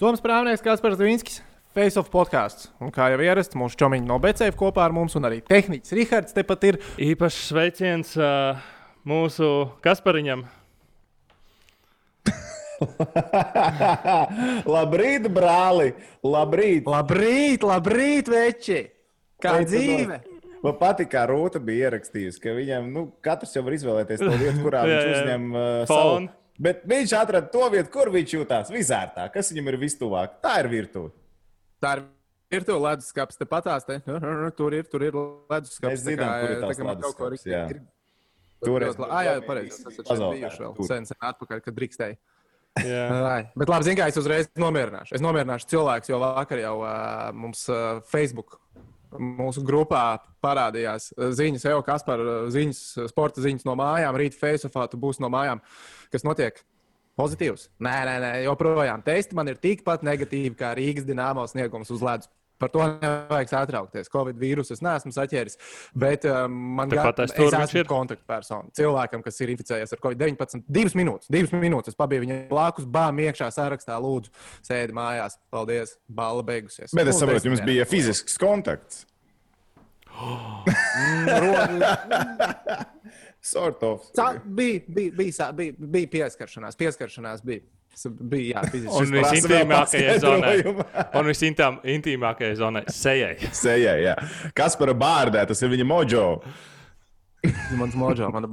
Toms Prāvnieks, Kaspars Zvinskis, Face of podkāsts. Un kā jau ierasts, mūsu čomiņi no BCF kopā ar mums, un arī tehnicis Rihards tepat ir. Īpašs sveiciens uh, mūsu Kaspariņam. labrīt, brāli! Labrīt! Labrīt, labrīt, veči! Kā Vai tu dzīve? Man patīk, kā Rūta bija ierakstījusi, ka viņam nu, katrs jau var izvēlēties to vietu, kurā viņš uzņem uh, Fonu. Bet viņš atrada to vietu, kur viņš jutās visērtāk, kas viņam ir vistuvāk. Tā ir virtuve. Tā ir virtuāla leduskapis, tepatās. Te. Tur ir, tur ir leduskapis. Mēs zinām, kur ir tās leduskapis, jā. Tur es- Ah, jā, pareizi. Tas ir bijuši vēl sen, sen atpakaļ, kad drīkstēja. Jā. Ai, Bet labi, zinu, kā es uzreiz nomierināšu. Es nomierināšu cilvēkus, jo vakar jau uh, mums uh, Facebook. Mūsu grupā parādījās uh, ziņas, jau kas par uh, ziņas, uh, sporta ziņas no mājām. Rīt Faceofā tu būsi no mājām. Kas notiek? Pozitīvs. Nē, nē, nē, joprojām. Testi man ir tikpat negatīvi kā Rīgas dīnāmo sniegums uz ledus. Par to nevajag satraukties. Covid vīrusu es neesmu saķēris. Bet um, man aiz es esmu ir. kontaktpersona. Cilvēkam, kas ir inficējies ar Covid-19, divas minūtes. Divas minūtes es pabiju viņam blakus, bām iekšā sarakstā. Lūdzu, sēdi mājās. Paldies, balva beigusies. Bet es saprotu, jums bija fizisks kontakts. dienas. Sort of. Ca- Bija, bija, bija, bija, bija pieskaršanās. Pieskaršanās bija. Tas Bija, jā, fiziski. Un visintīmākajai zonai. Un visintīmākajai zonai - sejai. Sejai, jā. Kas par bārdē, tas ir viņa mojo. Mans moģo, mana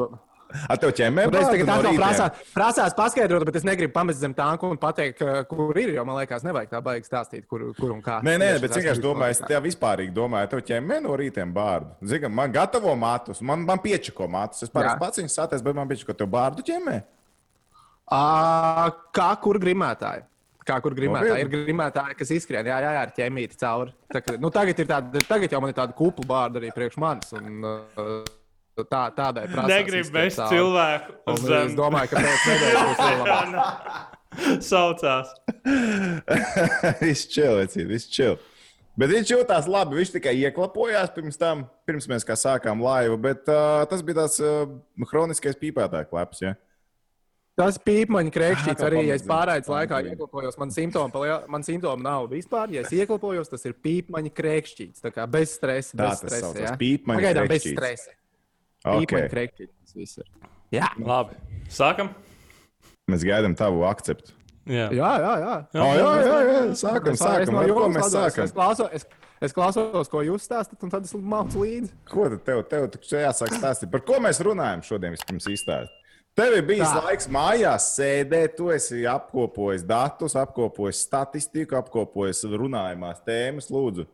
Ar tev ķemmē Un Es tagad no prasās, prasās paskaidrot, bet es negribu pamest zem tanku un pateikt, kur ir. Jo man liekas, nevajag tā baigi stāstīt, kur, kur un kā. Nē, nē, bet tas, vienkārši domāju, es tev vispārīgi domāju, tev ķemmē no rītiem bārdu. Zini, man gatavo matus, man, man piečako matus. Es parasti Jā. pats viņus satieku, bet man piečako tev bārdu ķemmē. Ā, Kā kur grimētāji? Kā kur grimētāji? Ir grimētāji, kas izskrien, jā, jā, jā ar ķemīti cauri. Tā, ka, nu, tagad, ir tāda, tagad jau man ir tāda kupla bārda arī priekš manis. Un, uh, tā, tādai prasās Negribu cauri. cilvēku Un uz Es zemes. domāju, ka pēc nedēļas būs labāk. Saucās. viss čil, vecīt, viss čil. Bet viņš jutās labi. Viņš tikai ieklapojās pirms tam, pirms mēs kā sākām laivu. Bet uh, tas bija tāds uh, hroniskais pīpētāja klaps. Ja? Tas pīpmaņa krēkšķīts Tā arī, ja es pārraides laikā pamazina. ieklapojos, man simptomi, palie- man simptomi nav vispār. Ja es ieklapojos, tas ir pīpmaņa krēkšķīts. Tā kā bez stresa. Tā bez tas stresa saucās, jā. pīpmaņa Pagaidām bez stresa. Okay. krēkšķīts. Tas viss ir. Jā, Labi. Sākam. Mēs gaidām tavu akceptu. Jā. jā, jā. jā. Oh, jā, jā, jā. Sākam, Es- es sākam. no jums mēs sākam? Es klausos, es, es klausos, ko jūs stāstāt, un tad es mācu līdzi. Ko tad tev, tev jāsāk stāstīt? Par ko mēs runājam šodien? Vispirms izstāstīt. Tev ir bijis Tā. Laiks mājās sēdēt, tu esi apkopojis datus, apkopojis statistiku, apkopojis runājumās tēmas, lūdzu.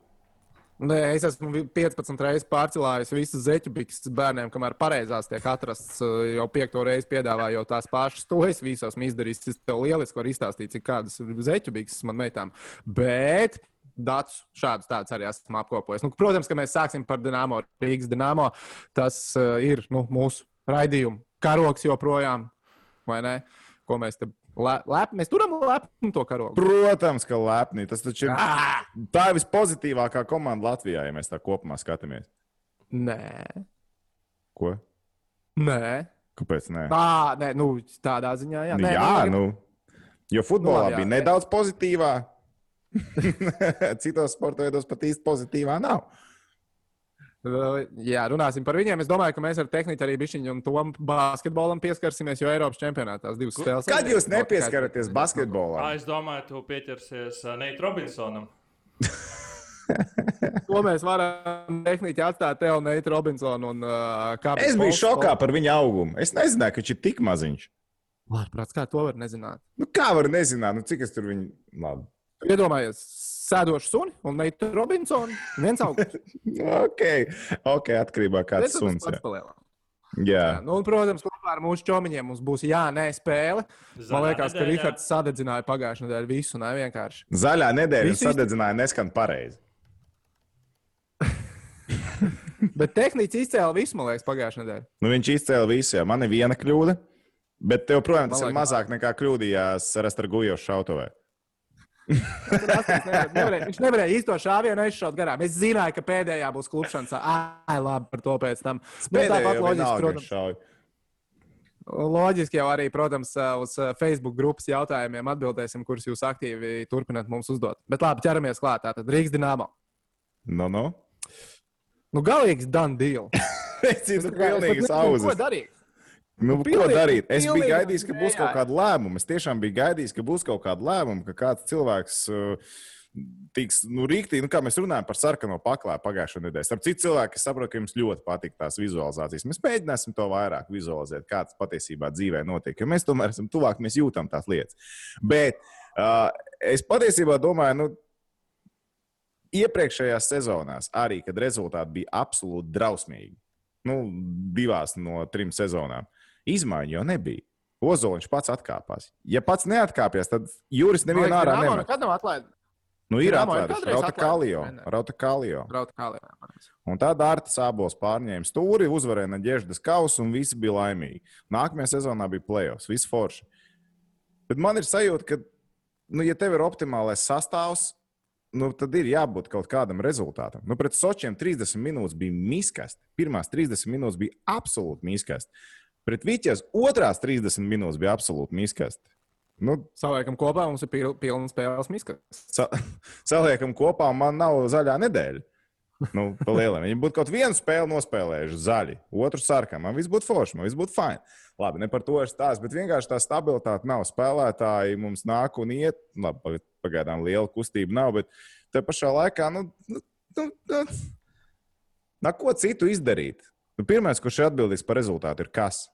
Nē, es esmu vi- 15 reizes pārcēlājis visas zeķu bikses bērniem, kamēr pareizās tiek atrastas uh, jau piekto reizi piedāvāju jau tās pašas. To es visos esmu izdarījis. Es tev lieliski varu izstāstīt, cik kādas bikses man meitām. Bet datus šādus tādus arī esmu apkopojis. Nu, protams, ka mēs sāksim par Dienāmo, Rīgas Dienāmo. Tas uh, ir nu, mūsu raidījuma karoks joprojām, vai ne? Ko mēs te lep, mēs turam lepnu to karogu. Protams, ka lepni. Tas taču ir. Ah! Tā ir vispozitīvākā komanda Latvijā, ja mēs tā kopumā skatāmies. Nē, Ko? nē. Kāpēc? Nē, Tā, nē, nu, tādā ziņā, jā. nu, Nē, jā nu, nu. Jo futbolā Nu, labi, jā, bija jā. nedaudz pozitīvā. Citos sporta veidos pat īsti pozitīvā nav. Jā, runāsim par viņiem. Es domāju, ka mēs ar tehniku arī bišķiņu un tom basketbolam pieskarsimies, jo Eiropas čempionātā tās divas spēles. Kad jūs nepieskaraties basketbolam? Es domāju, tu pieķersies ā, Neit Robinsonam. To mēs varam tehniski atstāt tev, Neit Robinsonu un uh. Es biju šokā par viņa augumu. Es nezināju, ka viņš ir tik maziņš. Ārprāts, kā to var nezināt? Nu, kā var nezināt, nu, cik es tur viņu. Labi. Iedomājies, sēdošu suni un Neit Robinsonu. Viens augsts. Ok, ok, atkarībā no kāds suns. Jā. Jā. jā. Nu, un, protams, kopā ar mūsu čomiņiem mums būs jānē spēle. Man Zaļā liekas, ka nedēļā. Rihards sadedzināja pagājušajā nedēļā visu, ne vienkārši. Zaļā nedēļa Visi- sadedzināja neskan pareizi. Bet tehniski izcēla visu, man liekas, pagājušajā nedēļā. Nu, viņš izcēla visu, jā. Man ir viena kļūda, bet tev, protams, tas Man ir liekas- mazāk nekā kļūdījās Rastargujošs šautavē. Nevarēja- nevarēja- Viņš nevarēja īsto šāvienu aizšaut garām. Es zināju, ka pēdējā būs klupšanas. Ai, labi, par to pēc tam. Bet tāpat loģiski, protams. šauj. Loģiski jau arī, protams, uz Facebook grupas jautājumiem atbildēsim, kurus jūs aktīvi turpināt mums uzdot. Bet labi, ķeramies klāt. Tātad Rīgas dīnāma. No, no. Nu, galīgs done deal. Es esmu pilnīgi sauzis. Ko darīt? Nu, Nu, ko pilnīgi- darīt? Es biju pilnīgi gaidījis, ka būs kaut kāda lēmuma. Es tiešām biju gaidījis, ka būs kaut kāda lēmuma, ka kāds cilvēks uh, tiks, nu, rīktīgi, nu, kā mēs runājam par sarkano paklāju pagājušā nedēļa. Starp citu, cilvēki, es saprotu, ka jums ļoti patīk tās vizualizācijas. Mēs mēģināsim to vairāk vizualizēt, kāds patiesībā dzīvē notiek. Jo mēs tomēr esam tuvāk, mēs jūtam tās lietas. Bet uh, es patiesībā domāju, nu, iepriekšējās sezonās, arī kad rezultāti bija absolūti drausmīgi, nu, divās no trim sezonām, izmaiņu jau nebija. Ozoliņš pats atkāpās. Ja pats neatkāpjas, tad Juris nevienu ārā nemet. Kad nav atlaidis? Nu, ir kādreiz Rauta Kalio. Un tā Dārta Sābols pārņēma stūri, uzvarēja Naģeždas kausu un visi bija laimīgi. Nākamajā sezonā bija plēsoņš, viss forši. Bet man ir sajūta, ka, nu, ja tev ir optimālais sastāvs, nu, tad ir jābūt kaut kādam rezultātam. Nu, pret Sočiem 30 minūtes bija miskasti. Pirmās 30 minūtes bija absolūti miskasti. Pret Vīķiem otrās 30 minūtes bija absolūti miskasti. Nu, Saliekam kopā, mums ir pil- pilna spēles miska. sa saliekam kopā, man nav zaļā nedēļa. Nu. Viņi būtu kaut vienu spēli nospēlējuši zaļi, otru sarkanu. Man viss būtu forši, man viss būtu fini. Labi, ne par to ir stāsts, bet vienkārši tā stabilitāte nav. Spēlētāji mums nāk un iet. Labi, pag- pagaidām liela kustība nav, bet te pašā laikā, nu, nu, nu, nu, nu ko citu izdarīt? Nu, pirmais, kurš ir atbildīgs par rezultātu, ir kas?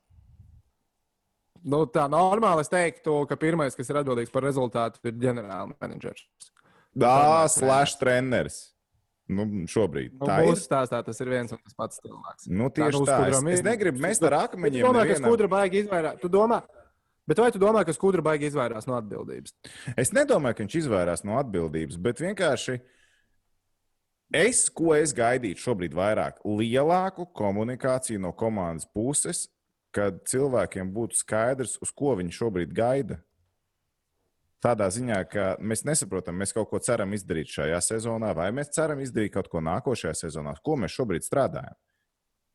Nu, tā normāli es teiktu, ka pirmais, kas ir atbildīgs par rezultātu, ir ģenerālmenedžers. Dā, Galvenais slash treneris. Nu, šobrīd. Nu, tā ir. stāstā tas ir viens un tas pats cilvēks. Nu, Tā tieši nu, tā. Es, es negribu mest ar akmeņiem. domā, ka nevienam. skudra baigi izvairās? Tu domā, bet vai tu domā, ka skudra baigi izvairās no atbildības? Es nedomāju, ka viņš izvairās no atbildības, bet vienkārši es, ko es gaidītu šobrīd vairāk, lielāku komunikāciju no komandas puses, kad cilvēkiem būtu skaidrs, uz ko viņi šobrīd gaida. Tādā ziņā, ka mēs nesaprotam, mēs kaut ko ceram izdarīt šajā sezonā, vai mēs ceram izdarīt kaut ko nākošajā sezonā, ko mēs šobrīd strādājam.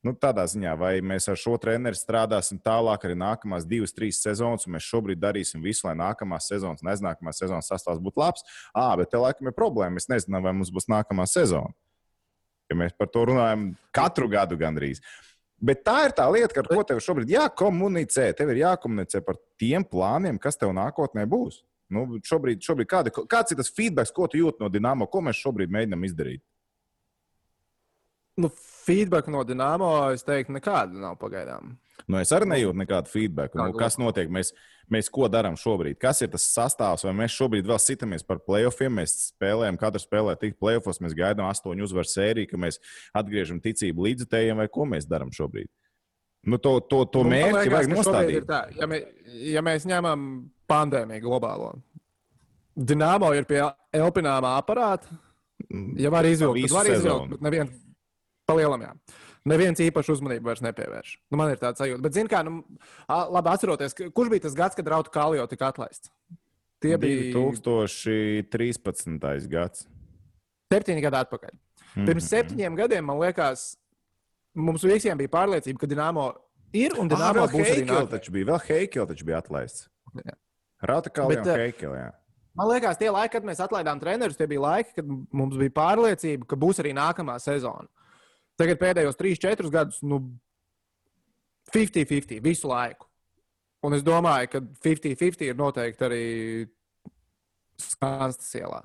Nu, tādā ziņā, vai mēs ar šo treneru strādāsim tālāk arī nākamās divas, trīs sezonas, un mēs šobrīd darīsim visu, lai nākamās sezonas un aiznākamās sezonas sastāvs būtu labs. À, bet te laikam ir problēma. Mēs nezinām, vai mums būs nākamā sezona. Ja mēs par to runājam katru gadu gandrīz. Bet tā ir tā lieta, ar ko tev šobrīd jākomunicē. Tev ir jākomunicē par tiem plāniem, kas tev nākotnē būs. Nu, šobrīd, šobrīd kāda, kāds ir tas feedback, ko tu jūti no Dienāmo, ko mēs šobrīd mēģinām izdarīt? Nu, feedback no Dienāmo, es teiktu, nekāda nav pagaidām. Nu, es arī nejūtu nekādu feedback. Nu, kas notiek? Mēs, mēs ko darām šobrīd? Kas ir tas sastāvs? Vai mēs šobrīd vēl sitamies par playoffiem? Mēs spēlējam, katra spēlē tik playoffs, mēs gaidām astoņu uzvaru sēriju, ka mēs atgriežam ticību līdzutējiem, vai ko mēs darām šobrīd? Nu, to to, to Nu, mērķi liekas, vajag nostādīt. Tā, ja, mē, ja mēs ņemam pandēmiju globālo, Dienāmo ir pie elpināmā aparāta. Ja var izvilkt, tad var izvilkt, bet neviens palielam jā. Neviens īpaši uzmanību vairs nepievērš. Nu, man ir tāds sajūta. Bet, zini, kā, nu, labi atceroties, kurš bija tas gads, kad Rauta Kalio tika atlaists? Tie bija 2013. gads. septiņi gadi atpakaļ. Pirms septiņiem gadiem, man liekas, mums visiem bija pārliecība, ka Dienāmo ir un Ah, Dienāmo vēl būs arī nākamais. taču bija. Vēl Heikela taču bija atlaists. Jā. Rauta jau eh, Heikela. jā. Man liekas, tie laiki, kad mēs atlaidām trenerus, tie bija laiki, kad mums bija pārliecība, ka būs arī nākamā sezona. Tagad pēdējos 3-4 gadus, nu, 50-50 visu laiku. Un es domāju, ka 50-50 ir noteikti arī Skanstas ielā.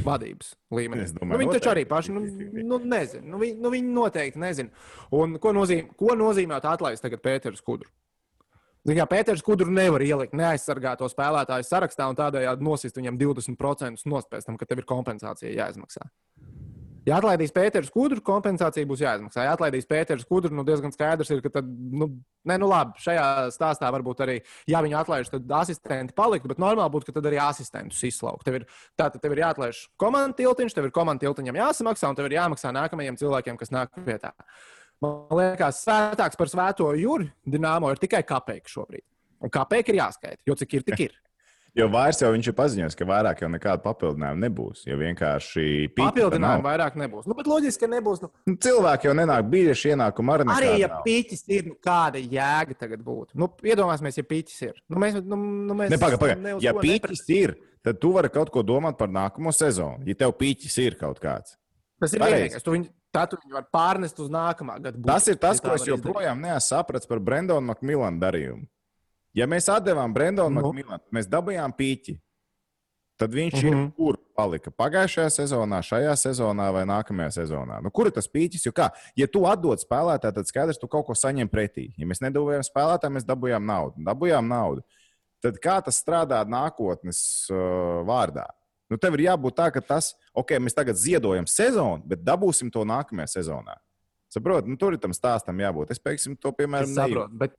Vadības līmenī. Domāju, nu, viņi taču arī paši nu, 50-50. nu, nezina. Nu, viņi, nu, viņi noteikti nezina. Un ko, nozīm, ko nozīmē atlaist tagad Pēteru Skudru? Zin Kā Pēters Kudru nevar ielikt neaizsargāto spēlētāju sarakstā un tādējādi nosist viņam 20% nost pēc tam, ka tev ir kompensācija jāizmaksā. Ja atlaidīs Pēters Kudru, kompensācija būs jāizmaksā. Ja atlaidīs Pēters Kudru, nu diezgan skaidrs ir, ka tad, nu, nē, nu labi, šajā stāstā varbūt arī, ja viņu atlaiž, tad asistenti paliktu, bet normāli būtu, ka tad arī asistentus izslaukt. Tev ir, tātad tev ir jāatlaiž komandas tiltiņš, tev ir komandas tiltiņam jāsamaksā, un tev ir jāmaksā nākamajiem cilvēkiem, kas nāk vietā. Man liekas, svētāks par svēto jūru Dienāmo ir tikai kapeiks šobrīd. Un kapeiks ir jāskaita, jo cik ir, tik ir. Jo vairs jau viņš ir paziņojis, ka vairāk jau nekāda papildinājuma nebūs. Jo vienkārši papildinājumu vairāk nebūs. Nu, bet loģiski, ka nebūs. Nu, Nu, Cilvēki jau nenāk bijuši ienākumi arī. arī, ja pīķis ir, nu, kāda jēga tagad būtu? Nu, iedomāsimies, ja pīķis ir. Nu, mēs, nu, nu, mēs Ne, paga, paga. Ja pīķis ir, tad tu vari kaut ko domāt par nākamo sezonu. Ja tev pīķis ir kaut kāds. Tas ir vienīgais. Tā tu viņu var pārnest uz nākamā gada. Tas ir tas, Ja ko es joprojām neesmu sapratis par Brendonu Makmilanu darījumu. Ja mēs atdevām Brendonu Nu. Makmilanu, mēs dabūjām pīķi. Tad viņš Mhm. ir kur palika pagājušajā sezonā, šajā sezonā vai nākamajā sezonā. Nu, kur ir tas pīķis? Jo kā, ja tu atdod spēlētāju, tad skaidrs, tu kaut ko saņem pretī. Ja mēs nedabūjām spēlētāju, mēs dabūjām naudu. Dabūjām naudu. Tad kā tas strādā nākotnes uh, vārdā? Nu, tev ir jābūt tā, ka tas, ok, mēs tagad ziedojam sezonu, bet dabūsim to nākamajā sezonā. Saprotu, nu, tur ir tam stāstam jābūt. Es, piemēram, to piemēram saprotu, bet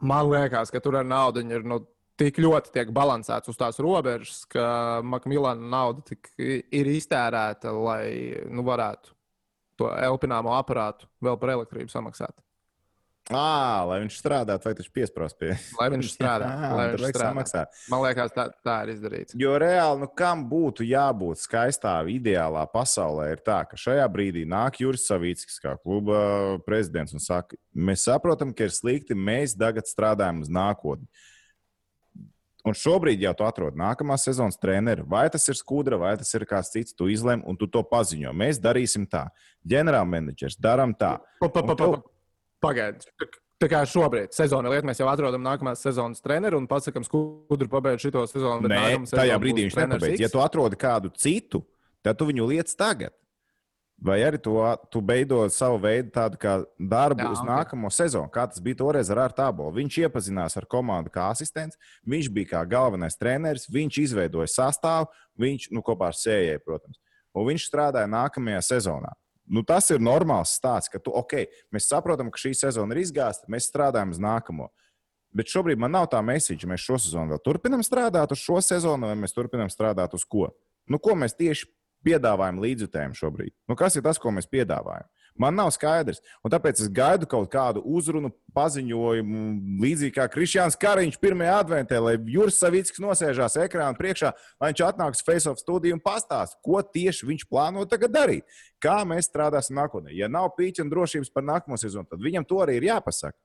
man liekas, ka tur ar naudu ir nu, tik ļoti tiek balansēts uz tās robežas, ka Makmilāna nauda tik ir iztērēta, lai nu, varētu to elpināmo aparātu vēl par elektrību samaksāt. À, lai viņš strādātu, vai viņš piesprāst pie Lai viņš strādā. Jā, lai viņš strādā. samaksāt. Man liekas, tā, tā ir izdarīts. Jo reāli, nu, kam būtu jābūt skaistā, ideālā pasaulē, ir tā, ka šajā brīdī nāk Juris Savīckis, kā kluba prezidents, un saka, mēs saprotam, ka ir slikti, mēs tagad strādājam uz nākotni. Un šobrīd jau tu atrod nākamās sezonas treneru. Vai tas ir skudra, vai tas ir kāds cits, tu izlem, un tu to paziņo. Mēs darīsim tā. Ģenerālmenedžers darām tā. Pa, pa, pa, pa, pa. Pagaidiet. Tā- kā šobrīd sezona lieta, mēs jau atrodam nākamās sezonas treneru un pasakām, skudru pabeigts šo sezonu. Nē, tajā brīdī viņš nepabeidz. Ja tu atrodi kādu citu, tad tu viņu liec tagad. Vai arī tu, tu beidot savu veidu tādu kā darbu Jā, uz ok. okay. nākamo sezonu, kā tas bija toreiz ar Artābolu. Viņš iepazinās ar komandu kā asistents, viņš bija kā galvenais treneris, viņš izveidoja sastāvu, viņš nu, kopā ar sējēju, protams. Un viņš strādāja nākamajā sezonā. Nu, tas ir normāls stāsts, ka tu, ok, mēs saprotam, ka šī sezona ir izgāzta, mēs strādājam uz nākamo. Bet šobrīd man nav tā mēsīča, mēs šo sezonu vēl turpinām strādāt uz šo sezonu, vai mēs turpinām strādāt uz ko? Nu, ko mēs tieši piedāvājam līdzjutējiem šobrīd? Nu, kas ir tas, ko mēs piedāvājam? Man nav skaidrs. Un tāpēc es gaidu kaut kādu uzrunu, paziņojumu, līdzīgi kā Kristians Kariņš pirmajā adventē, lai Juris Savickis nosēžās ekrāna priekšā, lai viņš atnāks face-off studiju un pastāstītu, ko tieši viņš plāno tagad darīt. Kā mēs strādāsim nākotnē. Ja nav pīķa un drošības par nākamo sezonu, tad viņam to arī ir jāpasaka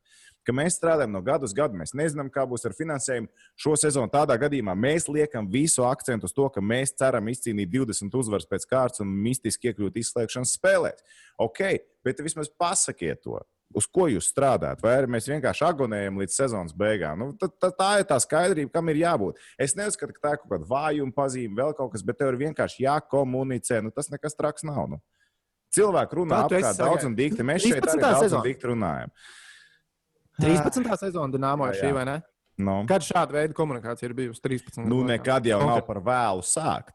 ka mēs strādājam no gada uz gadu. Mēs nezinām, kā būs ar finansējumu šo sezonu. Tādā gadījumā mēs liekam visu akcentu uz to, ka mēs ceram izcīnīt 20 uzvaras pēc kārtas un mistiski iekļūt izslēgšanas spēlēs. Ok, bet vismaz pasakiet to. Uz ko jūs strādājat? Vai arī mēs vienkārši agonējam līdz sezonas beigām? Nu, tā, tā, tā ir tā skaidrība, kam ir jābūt. Es neuzskatu, ka tā ir kaut kāda vājuma pazīme, vēl kaut kas, bet tev ir vienkārši jākomunicē. Nu, tas nekas traks nav. Nu. Cilvēki runā apkārt daudz un dikti. Mēs šeit arī 13. daudz un sezona. dikti runājam. 13. sezona Dienāmo ir šī, vai ne? Nu. Kad šāda veida komunikācija ir bijusi 13. Nu, nekad jau nav par vēlu sākt.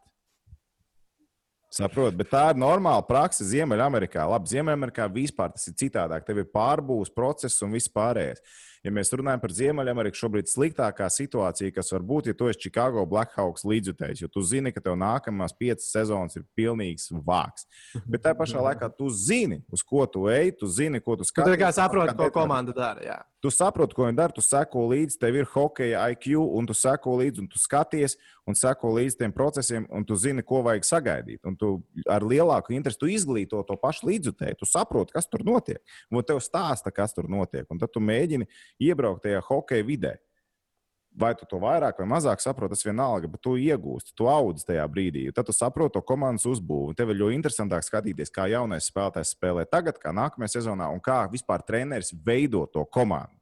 Saprotu, bet tā ir normāla praksa Ziemeļamerikā. Labi, Ziemeļamerikā vispār tas ir citādāk. Tev ir pārbūves process un viss pārējais. Ja mēs runājam par Ziemeļameriku, šobrīd sliktākā situācija, kas var būt, ja tu esi Chicago Blackhawks līdzjutējs, jo tu zini, ka tev nākamās piecas sezonas ir pilnīgs vāks. Bet tajā pašā laikā tu zini, uz ko tu ej, tu zini, ko tu Tu skaties. tā kā saproti, ko komanda dara. Jā. Tu saproti, ko viņi dara, tu seko līdzi, tev ir hokeja IQ, un tu seko līdzi, un tu skaties, un seko līdzi tiem procesiem, un tu zini, ko vajag sagaidīt. Un tu ar lielāku interesi izglīto to pašu līdzjutēju, tu saproti, kas tur notiek, un tev stāsta, kas tur notiek, un tad tu mēģini iebraukt tajā hokeja vidē. Vai tu to vairāk vai mazāk saproti, tas vienalga, bet tu iegūsti, tu audz tajā brīdī. Tad tu saproti to komandas uzbūvi. Tev ir ļoti interesantāk skatīties, kā jaunais spēlētājs spēlē tagad, kā nākamajā sezonā, un kā vispār treneris veido to komandu.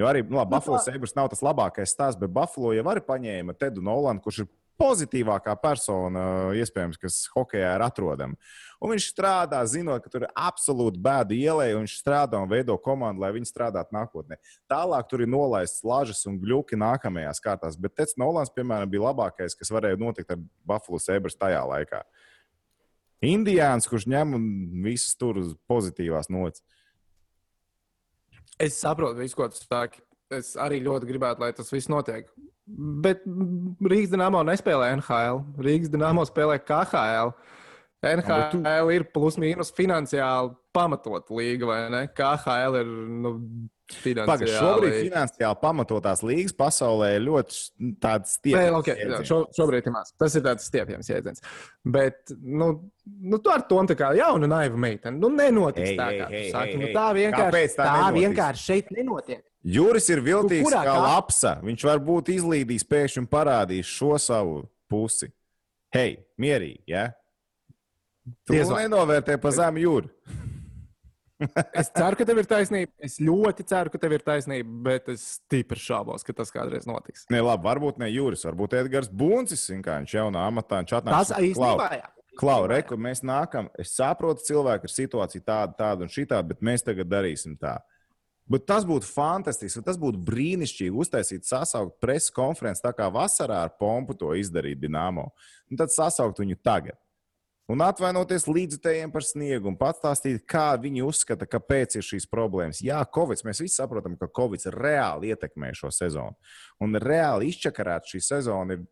Jo arī nu, labi, Buffalo Sabres nav tas labākais stāsts, bet Buffalo jau arī paņēma Tedu Nolanu, kurš ir pozitīvākā persona, iespējams, kas hokeja ir atrodama. Un viņš strādā, zinot, ka tur ir absolūti bēda ielai, un viņš strādā un veido komandu, lai viņi strādātu nākotnē. Tālāk tur ir nolaists lažas un gļuki nākamajās kārtās, bet Tets Nolans, piemēram, bija labākais, kas varēja notikt ar Buffalo Sabres tajā laikā. Indiāns, kurš ņem un visus tur uz pozitīvās nots. Es saprotu visu, ko tu saki. Es arī ļoti gribētu, lai tas viss notiek. Bet Rīgas dīnāmo nespēlē NHL. Rīgas dīnāmo spēlē KHL. NHL ir plus-mínus finansiāli pamatot līga, vai ne? KHL ir nu, finansiāli. šobrīd finansiāli pamatotās līgas pasaulē ir ļoti tāds stiepjas. okay, jā, šo, šobrīd ir maz. Tas ir tāds stiepjams jēdziens. Bet, nu, nu tu ar to tā kā jaunu naivu meiteni. Nu, nenotiks Ei, tā, kā tu ei, saki. ei, Nu, tā vienkārši, tā tā vienkārši šeit nenotiek. Juris ir viltīgs Nu, kā kā- lapsa. Viņš varbūt izlīdīs pēkšņi un parādīs šo savu pusi. Hei, mierīgi, ja? Tu nenovērtē pa zemu jūru. Es ceru, ka tev ir taisnība. Es ļoti ceru, ka tev ir taisnība, bet es stipri šaubos, ka tas kādreiz notiks. Ne, labi, varbūt ne Juris, varbūt Edgars Buncis, kā viņš jaunā amatā, viņš atnāks. Tas īstenībā jā. Klau, re, kur mēs nākam. Es saprotu, cilvēku ir situācija tāda, tāda un šī tāda, bet mēs tagad darīsim tā. Bet tas būtu fantastiski, tas būtu brīnišķīgi uztaisīt, sasaukt preses konferenci, tā kā vasarā ar pompu to izdarīt Dienāmo. Un tad sasaukt viņu tagad. Un atvainoties līdzutējiem par sniegu un pastāstīt, kā viņi uzskata, kāpēc ir šīs problēmas. Jā, Covid, mēs visi saprotam, ka Covid reāli ietekmē šo sezonu. Un reāli izčakarēt šī sezona ir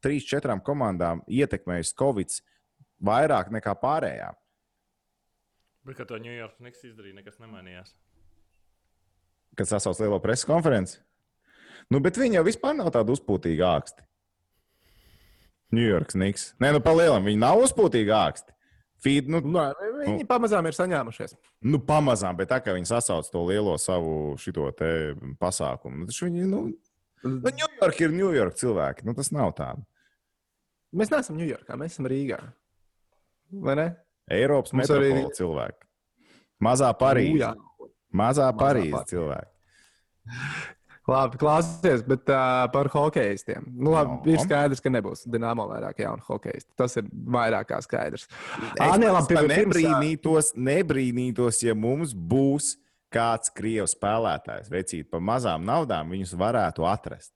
trīs, četrām komandām ietekmējis Covid vairāk nekā pārējām. Bet, kad to New York Knicks izdarīja, nekas nemainījās. Kad sasauc lielo preses konferenci. Nu, bet viņi jau vispār nav tādi uzpūtīgi āksti. New York Knicks. Nē, nu, palielam, viņi nav uzpūtīgi āksti. Feed, nu, Nu, viņi pamazām ir saņēmušies. nu, pamazām, bet tā kā viņi sasauc to lielo savu šito te pasākumu, nu, taču viņi, nu, nu, York ir York cilvēki. Nu, tas nav tā. Mēs neesam Ņujorkā, mēs esam Rīgā. Vai ne? Eiropas Mums arī metropola cilvēki. Mazā Parīze. Mazā Parīze Parīze. cilvēki. Labi, klausies, bet uh, par hokeistiem. Nu, labi, No. Ir skaidrs, ka nebūs Dienāmo vairāk jaunu hokeistu. Tas ir vairāk kā skaidrs. Es nē, labi, pirms- nebrīnītos, nebrīnītos, ja mums būs kāds krievu spēlētājs, vecīt par mazām naudām, viņus varētu atrast.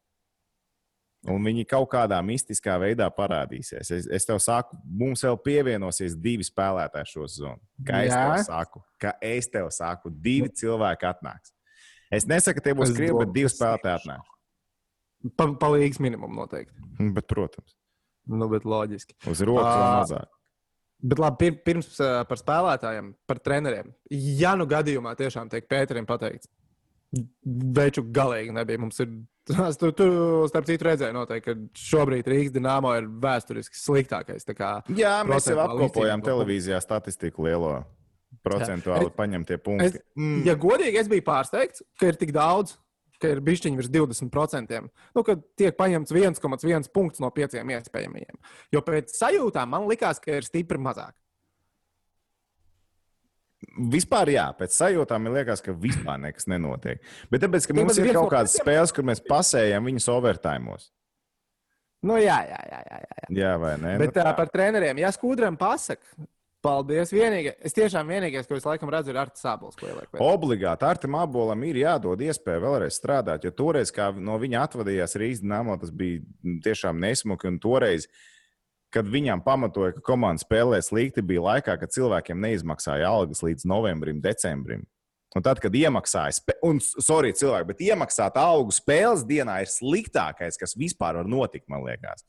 Un viņi kaut kādā mistiskā veidā parādīsies. Es, es tev saku, mums vēl pievienosies divi spēlētāji šo sezonu. Kā es Jā? tev saku, kā es tev saku, divi cilvēki atnāks. Es nesaku, ka tie būs krievi, bet divi spēlētāji atnāks. Pa, palīgs minimum noteikti. Bet, protams, Nu, bet loģiski. uz rokas Ā, mazāk. Bet labi, pir, pirms uh, par spēlētājiem, par treneriem. Ja nu gadījumā tiešām tiek Pēterim pateikts, Veču galīgi nebija. Mums ir, tas, tu, tu, starp citu, redzēji, noteikti, ka šobrīd Rīgas dīnāmo ir vēsturiski sliktākais. tā kā Jā, mēs jau apkopojām televīzijā statistiku lielo. Procentuāli Es- paņemtie Es, punkti. Mm. ja godīgi, es biju pārsteigts, ka ir tik daudz, ka ir bišķiņi virs 20%. Nu, kad tiek paņemts 1,1 punkts no pieciem iespējamajiem. Jo pēc sajūtām man likās, ka ir stipri mazāk. Vispār, jā, pēc sajūtām man liekas, ka vispār nekas nenotiek. Bet tāpēc, ka mums ir kaut kādas spēles, kur mēs pasējam viņus overtājumos. Nu, jā, jā, jā. jā, jā. Jā, vai ne? Bet Nu, uh, par treneriem, ja skudram pasaka, paldies. Vienīgais, es tiešām vienīgais, ko es laikam redzu, ir ieliek vērtē. Obligāti Artim Abolam ir jādod iespēja vēlreiz strādāt, jo toreiz, kā no viņa atvadījās Rīgas Dāmā, tas bija tiešām nesmuki. Un toreiz, kad viņam pamatoja, ka komanda spēlē slikti, bija laikā, kad cilvēkiem neizmaksāja algas līdz novembrim, decembrim. Un tad, kad iemaksāja, un, sorry, cilvēki, bet iemaksāt algu spēles dienā ir sliktākais, kas vispār var notikt, man liekas.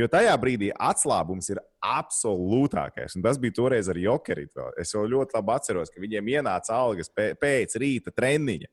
Jo tajā brīdī atslābums ir absolūtākais. Un tas bija toreiz ar Jokeritu. vēl. Es jau ļoti labi atceros, ka viņiem ienāca algas pē- pēc rīta treniņa.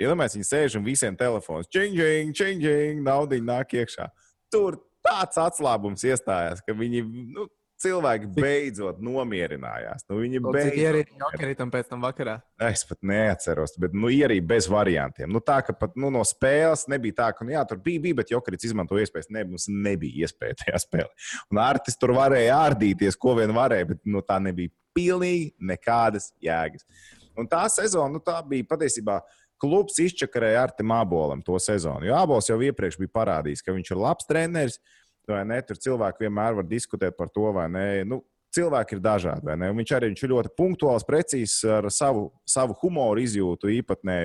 Iedomājieties, viņi sēž un visiem telefonos činging, činging, naudiņa nāk iekšā. Tur tāds atslābums iestājās, ka viņi, nu, cilvēki beidzot nomierinājās. Nu, viņi Cik beidzot ierīci Jokeritam pēc tam vakarā? Es pat neatceros, bet nu, ierīja bez variantiem. Nu, tā kā pat nu, no spēles nebija tā, ka nu, jā, tur bija, bija, bet Jokarits izmantoja iespējas. Ne, mums nebija iespēja tajā spēlē. Un Artis tur varēja ārdīties, ko vien varēja, bet nu, tā nebija pilnīgi nekādas jēgas. Un tā sezona, nu, tā bija patiesībā. Klubs izčakarēja Artim Abolam to sezonu. Jo Abols jau iepriekš bija parādījis, ka viņš ir labs treneris. Vai ne? Tur cilvēki vienmēr var diskutēt par to, vai ne. Nu, cilvēki ir dažādi. vai ne? Un Viņš arī viņš ir ļoti punktuāls, precīzs ar savu, savu humoru izjūtu īpatnē.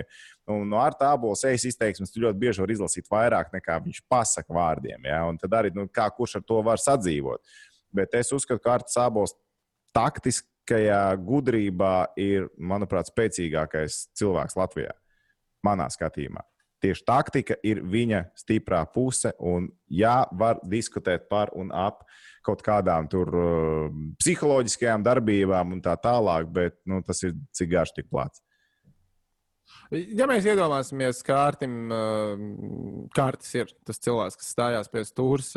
Un no ar tābola sejas izteiksmes ļoti bieži vari izlasīt vairāk nekā viņš pasaka vārdiem. Ja? Un tad arī nu, kā kurš ar to var sadzīvot. Bet es uzskatu, ka Arts Sābols taktiskajā gudrībā ir, manuprāt, spēcīgākais cilvēks Latvijā. Manā skatījumā. Tieši taktika ir viņa stiprā puse. Un, jā, var diskutēt par un ap kaut kādām tur uh, psiholoģiskajām darbībām un tā tālāk, bet nu, tas ir cik garš, tik plats. Ja mēs iedomāsimies, Kārtim, Kārtis ir tas cilvēks, kas stājās pie stūres,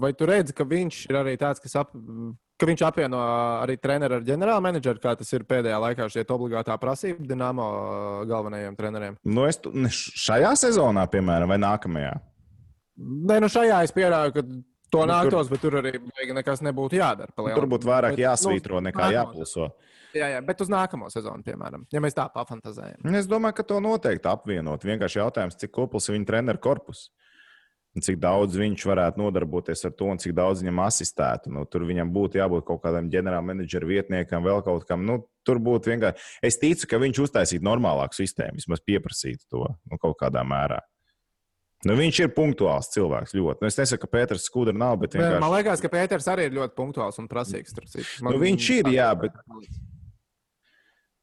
vai tu redzi, ka viņš ir arī tāds, kas ap, ka viņš apvieno arī treneru ar ģenerāla menedžeru, kā tas ir pēdējā laikā šeit obligātā prasība Dienāmo galvenajiem treneriem? Nu, es tu, šajā sezonā, piemēram, vai nākamajā? Nē, nu šajā es pieļauju, ka to nu, nāktos, tur... bet tur arī nekas nebūtu jādara. Tur būtu vairāk bet, jāsvītro nu, nekā jāpulso. Jā, jā, bet uz nākamo sezonu, piemēram, ja mēs tā pafantazējam. Es domāju, ka to noteikti apvienot. Vienkārši jautājums, cik kopls ir viņa treneru korpus. Cik daudz viņš varētu nodarboties ar to, un cik daudz viņam asistētu. Nu, tur viņam būtu jābūt kaut kādam ģenerālmenedžera vietniekam, vēl kaut kam. Nu, tur būtu vienkārši. Es ticu, ka viņš uztaisītu normālāku sistēmu, vismaz pieprasītu to nu, kaut kādā mērā. Nu, viņš ir punktuāls cilvēks ļoti. Nu, es nesaku, ka Pēters skudra nav, bet vienkārši... Man liekas, ka Pēters arī ir ļoti punktuāls un prasīgs. Nu, viņš ir, jā, bet.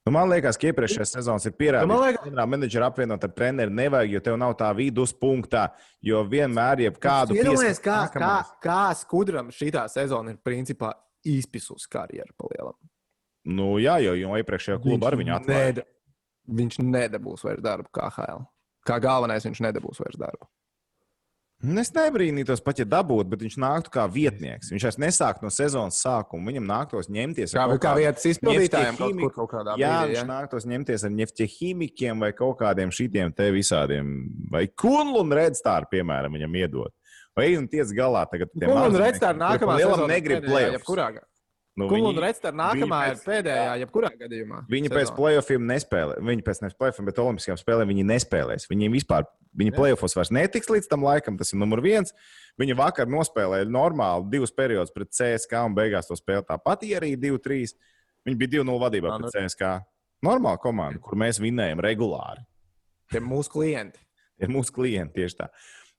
Nu, man liekas, ka iepriekšējā sezonas ir pierādījis, ka liekas... ģenerāla menedžera apvienot ar treneru nevajag, jo tev nav tā viduspunktā. Jo vienmēr, ja kādu iedomājies, kā, kā, kā skudram šī sezona ir principā izpisusi karjeru palielam. Nu, jā, jo, jo iepriekšējā klubā ar viņu atklāja. Ned... Viņš nedabūs vairs darbu kā HL kā galvenais viņš nedabūs vairs darbu. Nu, es nebrīnītos pat, ja dabūtu, bet viņš nāktu kā vietnieks. Viņš vairs nesāktu no sezonas sākuma. Viņam nāktos ņemties kā, kā, kā vietas izpildītājiem kaut, kur, kaut jā, brīdī. Jā, viņš nāktos ņemties ar nefķehīmikiem vai kaut kādiem šitiem te visādiem. Vai Kunlu un Redstāru, piemēram, viņam iedot. Vai ejam tiec galā tagad. Kunlu un Redstāru nākamā sezonā negrib plēst. Nu, Kulu un Redstone nākamā pēc, ir pēdējā, jebkurā gadījumā. Viņi sezonā. pēc playoffiem nespēlē. Viņi pēc nevis playoffiem, bet olimpiskajām spēlēm viņi nespēlēs. Viņiem vispār, viņi playoffos vairs netiks līdz tam laikam, tas ir numur viens. Viņi vakar nospēlēja normāli divus periodus pret CSK un beigās to spēli tāpat arī 2-3. Viņi bija 2-0 vadībā Nā, pret nu... CSK. Normāla komanda, kur mēs vinējam regulāri. Tie ir mūsu klienti. Tie ir mūsu klienti tieši tā.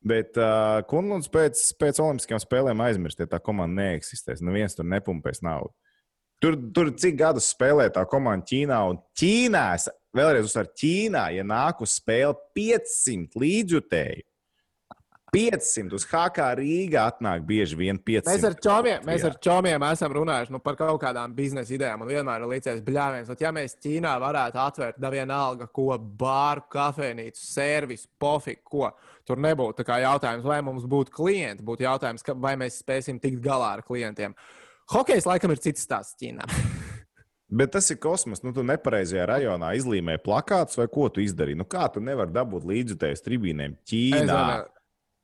Bet uh, Kunlunds pēc, pēc Olimpiskajām spēlēm aizmirst, ja tā komanda neeksistēs. Neviens tur nepumpēs naudu. Tur, tur cik gadus spēlē tā komanda Ķīnā, un Ķīnā, vēlreiz uzsver, Ķīnā, ja nāk uz spēli 500 līdzjutēju, 500 uz HK Rīgā atnāk bieži vien 500. Mēs ar čomiem, mēs ar čomiem esam runājuši nu, par kaut kādām biznesa idejām. Un vienmēr ir līdzies bļāviens, ja mēs Ķīnā varētu atvērt nevienalga, ko bāru, kafejnīcu, servisu, pofiku, ko tur nebūtu. Jautājums, vai mums būtu klienti, būtu jautājums, vai mēs spēsim tikt galā ar klientiem. Hokejs laikam ir cits stāsts Ķīnā. Bet tas ir kosmos. Nu, tu nepareizajā rajonā izlīmēji plakātus, vai ko tu izdarīji? Nu, kā tu nevari dabūt līdzjutējus tribīnēm Ķīnā?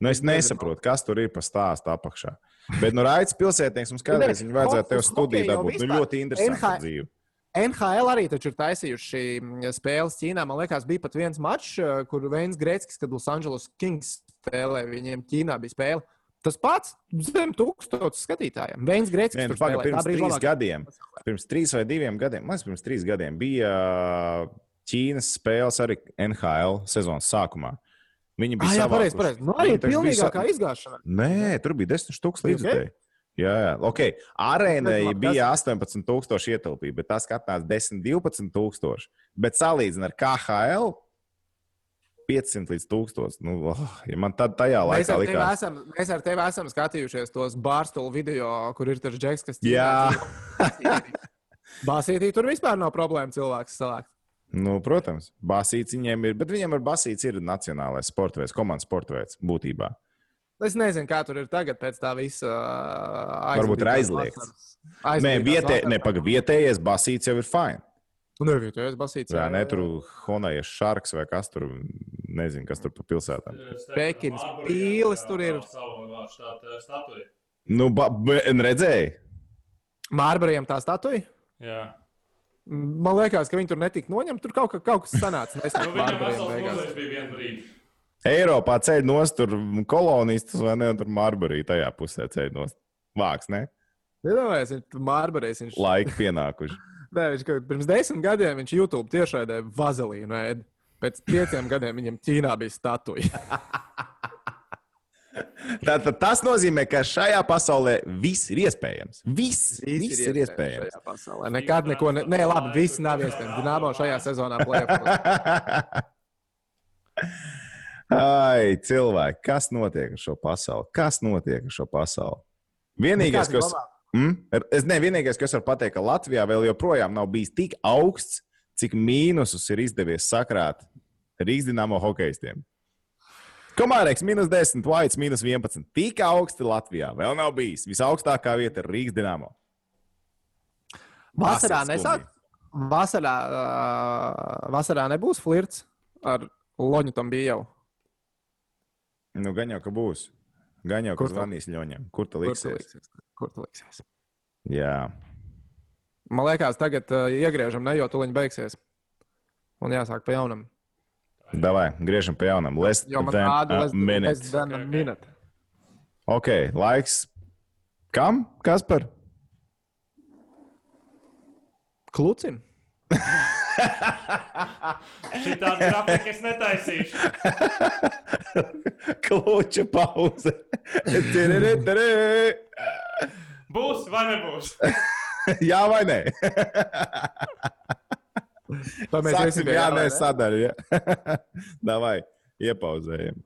Nu, es nesaprotu, kas tur ir pa stāstu apakšā. Bet, nu, Raits pilsētnieks mums kādreiz vajadzētu tev studiju dabūt. Nu, ļoti interesanti dzīve. NHL arī ir taisījuši spēles Ķīnā. Man liekas, bija pat viens mačs, eh, kur Veins Greckis, kad Los Angeles Kings spēlēja, viņiem Ķīnā bija spēle. Tas pats zem tūkstošu skatītājiem. Veins Greckis. Nē, nu, paga, pirms trīs labāk. gadiem, pirms trīs vai diviem gadiem, man pirms trīs gadiem bija Ķīnas spēles arī NHL sezonas sākumā. Viņi bija pareizi, pareizi. Nu, arī pilnīgākā bija... izgāšana. Nē, tur bija 10 tūkstoši līdzekļu. Okay. Jā, jā, ok. Arēnai bija 18,000 ietilpība, bet tas skatās 10, 12,000. Bet salīdzinot ar KHL, 500 līdz 1000. Nu, oh, ja man tad tajā laikā mēs likās... esam, mēs ar tevi esam skatījušies tos bārstulu video, kur ir tas džeks, kas. Jā, Basītī tur vispār nav problēma cilvēks salākt. Nu, protams, basīts viņiem ir, bet viņiem ar basīts ir nacionālais sporta veids, komandas sporta veids būtībā. Es nezinu, kā tur ir tagad pēc tā visa. Uh, Varbūt ir aizliegts. Nē, vietē, ne, paga, vietējais basīts jau ir fine. Nu, vietējais basīts. Jā, ne tur Honais šarks vai kas tur, nezinu, kas tur pa pilsētām. Pekinas pīles tur ir. Nu, ba, redzēji? Mārbariem tā statuja? Jā. Man liekas, ka viņi tur netika noņemti. Tur kaut, ka, kaut kas sanāca. Es nu, domāju, ka Eiropā ceļ nost tur kolonistus vai ne? Tur Marburī tajā pusē ceļ nost. Vāks, ne? Iedomājieties, viņš Marburīs. Viņš... Laiki pienākuši. Nē, viņš pirms desmit gadiem viņš YouTube tiešraidē vazelīnu ēd. Pēc pieciem gadiem viņam Ķīnā bija statuja. Tātad tas nozīmē, ka šajā pasaulē viss ir iespējams. Viss, viss, viss ir iespējams. Šajā pasaulē. Nekad neko, ne, nē, labi, viss nav iespējams. Dināmo šajā sezonā plēpjas. Ai, cilvēki, kas notiek ar šo pasauli? Kas notiek ar šo pasauli? Vienīgais, kas. Mm? Es ne vienīgais, kas var pateikt, ka Latvijā vēl joprojām nav bijis tik augsts, cik mīnusus ir izdevies sakrāt Rīgas dīnāmo hokeistiem. Komārēks minus 10, Vaits minus 11. Tik augsti Latvijā vēl nav bijis. Visaugstākā vieta ir Rīgas dīnāmo. Vasarā nesāk. Vasarā, uh, vasarā nebūs flirts ar Loņu tam bija jau. Nu, gan jau, ka būs. Gan jau, ka Kur tu- zvanīs ļoņam. Kur tu Kur tu liksies? liksies? Kur tu liksies? Jā. Man liekas, tagad uh, iegriežam, ne, jo tuliņi beigsies. Un jāsāk pa jaunam. Davai, griežam pie jaunam. Less Jo man than tāda a minute. Ok, ok. minūte. Ok, laiks. Kam? Kas par? Klucim. Šī tāda grafika es netaisīšu. Kluča pauze. Būs vai nebūs? Jā vai nē? Tā mēs Sāksim, jā, jaunā, nē, sadaļa. Ja? Davai, iepauzējam.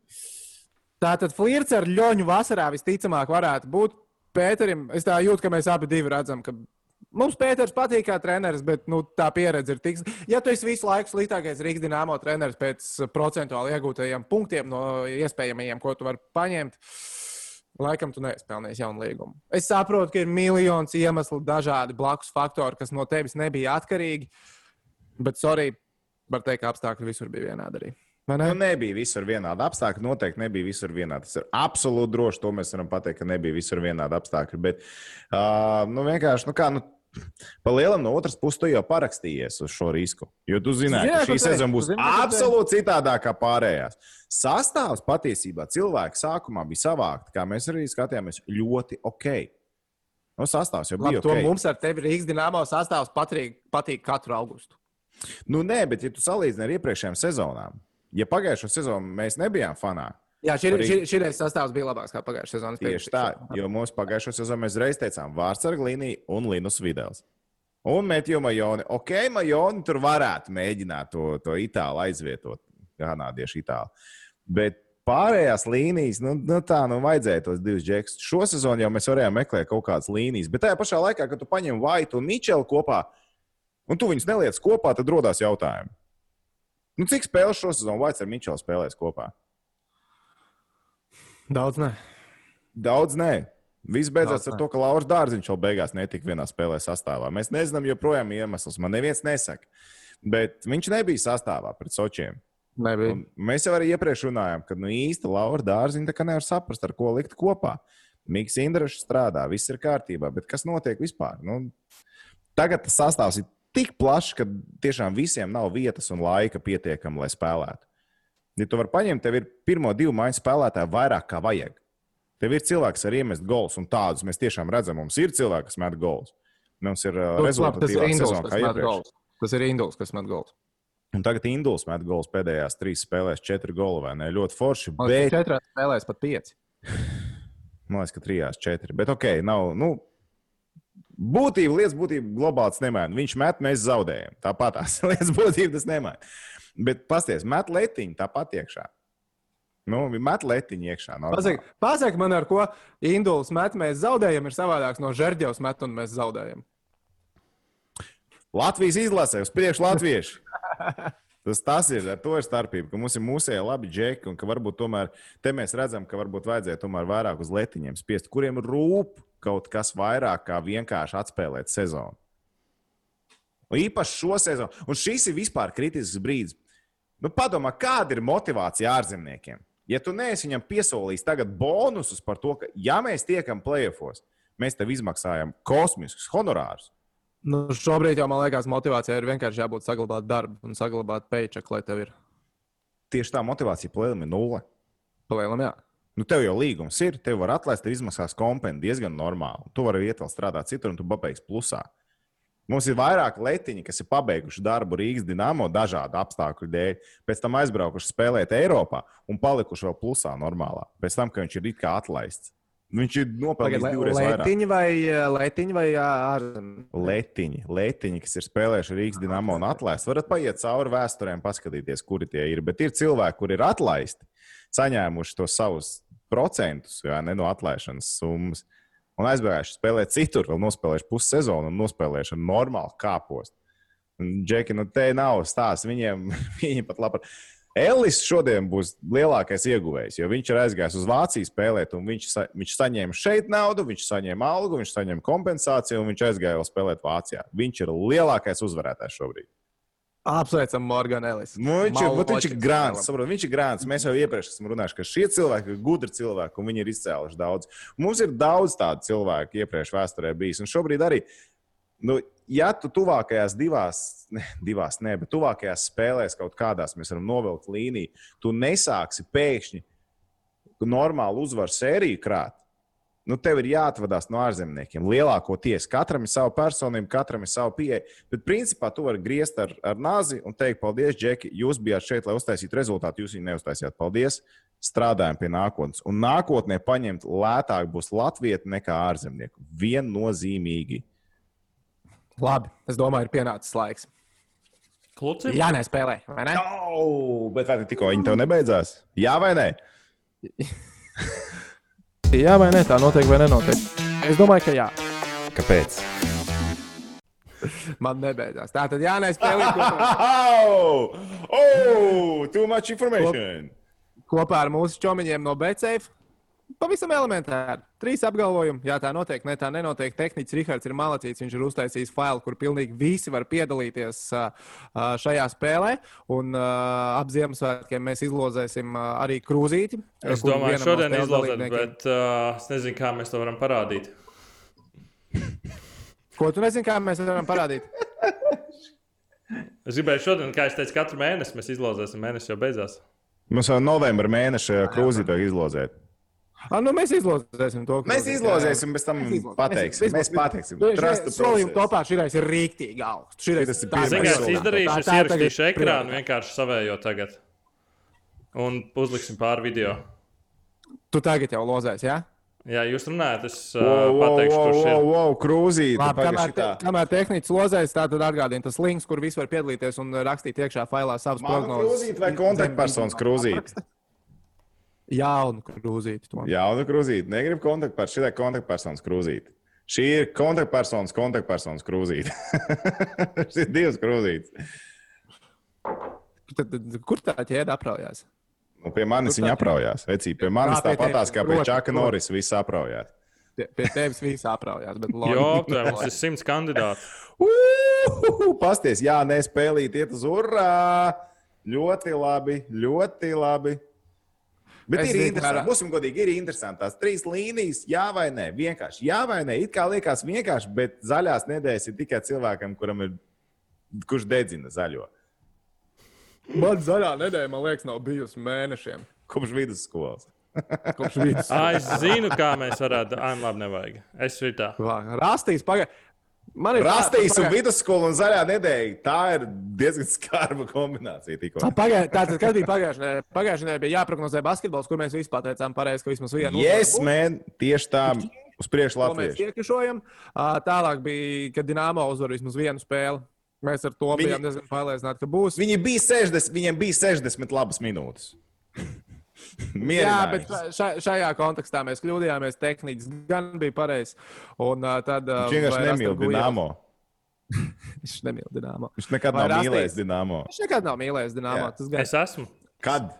Tātad flirts ar ļoņu vasarā visticamāk varētu būt Pēterim. Es tā jūtu, ka mēs abi divi redzam, ka mums Pēters patīk kā treneris, bet nu, tā pieredze ir tik. Ja tu esi visu laiku sliktākais Rīgas dīnāmo treneris pēc procentuāli iegūtajiem punktiem no iespējamajiem, ko tu vari paņemt, laikam tu neesi pelnījis jaunu līgumu. Es saprotu, ka ir miljons iemeslu, dažādi blakus faktori, kas no tevis nebija atkarīgi, bet sorry, var teikt, ka apstākļi visur bija vienādi arī. Vai ne? Nu, nebija visur vienādi apstākļi. Noteikti nebija visur vienādi. Tas ir absolūti droši. To mēs varam pateikt, ka nebija visur vienādi apstākļi. Bet, uh, nu, vienkārši, nu, kā, nu, pa lielam no otras puses, tu jau parakstījies uz šo risku. Jo tu zināji, ka šī sezona būs zini, absolūti citādākā kā pārējās. Sastāvs patiesībā cilvēki sākumā bija savākti, kā mēs arī skatījāmies, ļoti ok. No sastāvs jau Labi, bija to mums ar tevi Rīgas dīnāmo sastāvs patīk, patīk katru augustu. Nu, nē, bet ja tu salīdzini ar iepriekšējām sezonām, ja pagājušo sezonu mēs nebijām fanā, Jā, šī, Arī- šī, šī reizes sastāvs bija labāks kā pagājušajā sezonā. Tieši tā, jo mums pagājušā sezonā mēs reiz teicām, vārds ar glīniju un Linus Videls. Un Mēķis Majoni. Ok, Majoni tur varētu mēģināt to, to itālu aizvietot, kanādiešu itālu. Bet pārējās līnijas, nu, nu tā, nu vajadzēja tos divus džekus. Šo sezonu jau mēs varējām meklēt kaut kādas līnijas, bet tajā pašā laikā, kad tu paņem Vaitu un Mičelu kopā, un tu viņus neliec kopā, tad rodas jautājumi. Nu, cik spēles šo sezonu Vaits ar Mičelu spēlēs kopā? Daudz ne. Daudz nē. Viss beidzās Daudz ar nē. to, ka Lauris Dārziņš vēl beigās netika vienā spēlē sastāvā. Mēs nezinām joprojām iemeslus. Man neviens nesaka. Bet viņš nebija sastāvā pret Sočiem. Mēs jau arī iepriekš runājām, ka nu, īsti Laura Dārziņa nevar saprast, ar ko likt kopā. Mikls Indrašs strādā, viss ir kārtībā, bet kas notiek vispār? Nu, tagad tas sastāvs ir tik plašs, ka tiešām visiem nav vietas un laika pietiekami, lai spēlētu. Ja tu vari paņemt, tev ir pirmo divu maiņu spēlētāju vairāk kā vajag. Tev ir cilvēks, kas var iemest gols, un tādus mēs tiešām redzam. Mums ir cilvēki, kas met gols. Mums ir uh, Nu, tas ir Induls, kas met gols. Tas ir Induls, kas met gols. Un tagad Induls met gols pēdējās trīs spēlēs, četri goli vai ne? Ļoti forši. Man Bet, četrās spēlēs pat pieci. man liekas, ka trijās četri. Bet ok, nav. Nu, būtība, lietas būtība globāli tas nemaina. Viņš met, mēs zaudējam. Tāpat tās lietas būtība tas nemaina. Bet pasties, met letiņu tāpat iekšā. Nu, met letiņu iekšā. pasaka man, ar ko Induls met, mēs zaudējam, ir savādāks no Žerģevas met, un mēs zaudējam. Latvijas izlasē, uz priekšu latviešu. Tas, tas ir, ar to ir starpība, ka mums ir mūsēji labi džeki, un ka varbūt tomēr te mēs redzam, ka varbūt vajadzēja tomēr vairāk uz letiņiem spiest, kuriem rūp kaut kas vairāk kā vienkārši atspēlēt sezonu. Un īpaši šo sezonu. Un šis ir vispār kritisks brīdis. Nu, padomā, kāda ir motivācija ārzemniekiem? Ja tu neesi viņam piesolījis tagad bonusus par to, ka, ja mēs tiekam plēsofos, mēs tev izmaksājam kosmiskus honorārus. Nu, šobrīd jau man liekas, motivācija ir vienkārši jābūt saglabāt darbu un saglabāt paycheck, lai tev ir Tieši tā motivācija plēlim ir nulle. palielam. Jā. Nu, tev jau līgums ir, tev var atlaist, tev izmaksās kompensāciju diezgan normāli. Tu vari iet vēl strādāt citur, un tu pabeigsi plusā. Mums ir vairāk letiņi, kas ir pabeiguši darbu Rīgas dīnāmo dažādu apstākļu dēļ, pēc tam aizbraukuši spēlēt Eiropā un palikuši vēl plusā normālā. Pēc tam, ka viņš ir it kā atlaists. Viņš ir nopelnījis divreiz vairāk. Lētiņi vai, lētiņi vai ārzemē? Lētiņi, lētiņi, kas ir spēlējuši Rīgas dīnāmo un atlaisti. Varat paiet cauri vēsturēm, paskatīties, kuri tie ir. Bet ir cilvēki, kuri ir atlaisti, saņēmuši to savus procentus ne, no atlaišanas summas. Un aizbēguši spēlēt citur, vēl nospēlējuši pussezonu un nospēlējuši ar normālu kāpostu. Džeki, nu te nav stāsts. Viņiem, viņi pat labi. Ellis šodien būs lielākais ieguvējs, jo viņš ir aizgājis uz Vāciju spēlēt, un viņš, sa, viņš saņēma šeit naudu, viņš saņēma algu, viņš saņēma kompensāciju, un viņš aizgāja vēl spēlēt Vācijā. Viņš ir lielākais uzvarētājs šobrīd. Apsveicam, Morgan Ellis. Nu, viņš, ir, viņš ir grāns, saprot, viņš ir grāns. Mēs jau iepriekš esam runājuši, ka šie cilvēki ir gudri cilvēki, un viņi ir izcēluši daudz. Mums ir daudz tādu cilvēku iepriekš vēsturē bijis, un šobrīd arī. Nu, ja tu tuvākajās divās, ne, divās, ne, bet tuvākajās spēlēs kaut kādās mēs varam novilkt līniju, tu nesāksi pēkšņi normālu uzvaru sēriju krāt. Nu, tev ir jāatvadās no ārzemniekiem. Lielākoties katram ir sava personība, katram ir sava pieeja. Bet, principā, tu vari griezt ar, ar nāzi un teikt, paldies, Džeki, jūs bijāt šeit, lai uztaisītu rezultātu. Jūs viņu neuztaisījāt. Paldies! Strādājam pie nākotnes. Un nākotnē paņemt lētāk būs Latvija nekā ārzemnieku. Viennozīmīgi. Labi, es domāju, ir pienācis laiks. Kluci? Jā, nespēlē, vai ne? Oh, bet vai tikko viņi tev nebeidzās? Jā vai nē? Jā, vai nē, tā notiek vai nenotiek. Es domāju, ka jā. Kāpēc? Man nebeidzās. Tā tad jā, nespēlē kopā, Oh, oh, too much information. kopā ar mūsu čomiņiem no BCF. Pavisam elementāri. Trīs apgalvojumi. Jā, tā notiek, ne tā nenotiek. Tehnicis Rihards ir malacīts. Viņš ir uztaisījis failu, kur pilnīgi visi var piedalīties šajā spēlē. Un ap Ziemassvētkiem mēs izlozēsim arī krūzīti. Es domāju, šodien dalībniekiem- bet uh, es nezinu, kā mēs to varam parādīt. Ko tu nezini, kā mēs varam parādīt? Es gribēju šodien, kā es teicu, katru mēnesi mēs izlozēsim. Mēnesis jau beidzās. Mums jau novembra mēneša krūzīte vajag izlozēt. Ah, nu mēs izlozēsim to. Mēs krūzīti, jā, jā. izlozēsim, bez tam Mēs izlozēsim. pateiksim. Mēs pateiksim. Trust the Solījuma process. topā šī ir rīktīgi augsts. Šitas ir tā- pirmais es izdarīšu, es ierakstīšu ekrānu vienkārši savējo tagad. Un uzliksim pāri video. Tu tagad jau lozēsi, jā? Jā, jūs runājat, es uh, Wow, pateikšu, wow, kurš ir. wow, wow, krūzīte. Labi, kamēr, te, kamēr tehnicis lozēs, tā tad atgādina tas links, kur visi var piedalīties un rakstīt iekšā failā savas Mana prognozes. krūzīte vai kontaktpersonas krūzīte? Jaunu krūzīti. to. Jā, nu krūzīte. Negribu kontaktpersonas. Šī ir kontaktpersonas krūzīte. Šī ir kontaktpersonas, kontaktpersonas krūzīte. Šis ir divas krūzītes. Tad, tad, kur tā ķēde apraujās? Nu, pie manis viņa apraujās. Vecī, pie manis tāpatās kā pie Čaka. Norisa viss apraujās. Pie, pie tevis viss apraujās. Bet labi. Jo, tā mums ir simts kandidāti. Pasties, jā, nespēlīt, iet uz urā. Ļoti labi, ļoti labi. Bet Es ir interesanti. kā- Būsim godīgi, ir interesanti. Tās trīs līnijas, jā vai nē, vienkārši. Jā vai nē, it kā liekas vienkārši, bet zaļās nedēļas ir tikai cilvēkam, kuram ir, kurš dedzina zaļo. Man zaļā nedēļa, man liekas, nav bijusi mēnešiem. Kopš vidusskolas. Kopš vidus. Ā, es zinu, kā mēs varētu. Ai, labi, nevajag. Es šī tā. Rastīs, pagaidi. Man ir Rastīs un vidusskola un zaļā nedēļa. Tā ir diezgan skarba kombinācija. tikko. Pagaid, tātad, kas bija pagājušajā nedēļā? Pagājušajā nedēļā bija jāprognozē basketbols, kur mēs visi pateicām pareizi, ka vismaz vienu Yes, man, tieši tā. Uz priekšu Latvijas. Tālāk bija, kad Dienāmo uzvar vismaz vienu spēli. Mēs ar to Viņi- bijām diezgan pārliecināti, ka būs. Viņi bija 60, viņiem bija 60 labas minūtes. Jā, bet šā, šajā kontekstā mēs kļūdījāmies. Tehniski gan bija pareizs. Un uh, tad. Uh, Viņš vienkārši vai nemīl Dienāmo. Viņš nemīl Dienāmo. Viņš nekad Vai nav Rastīs? mīlējis Dienāmo. Viņš nekad nav mīlējis Dienāmo. Gan Es esmu. Kad?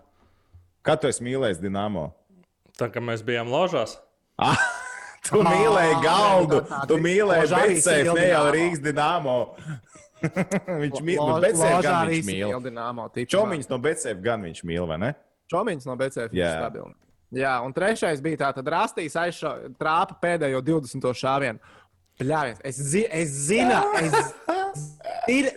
Kad tu esi mīlējis Dienāmo? Tā kā mēs bijām ložās. Ah, tu Ah, mīlēji galdu, tu mīlēji mīl ne jau Dinamo. Rīgas Dienāmo. viņš mīl, bet ložā gan viņš mīl. Čomiņš no Betsēju gan viņš mīl, vai ne? Čomiņš no BCF ir Jā. stabils. Jā, un trešais bija tā, tad Rastīs aizšāva trāpa pēdējo 20. šāvienu. Pļāviens. Es, zi, es zinu, es, ir,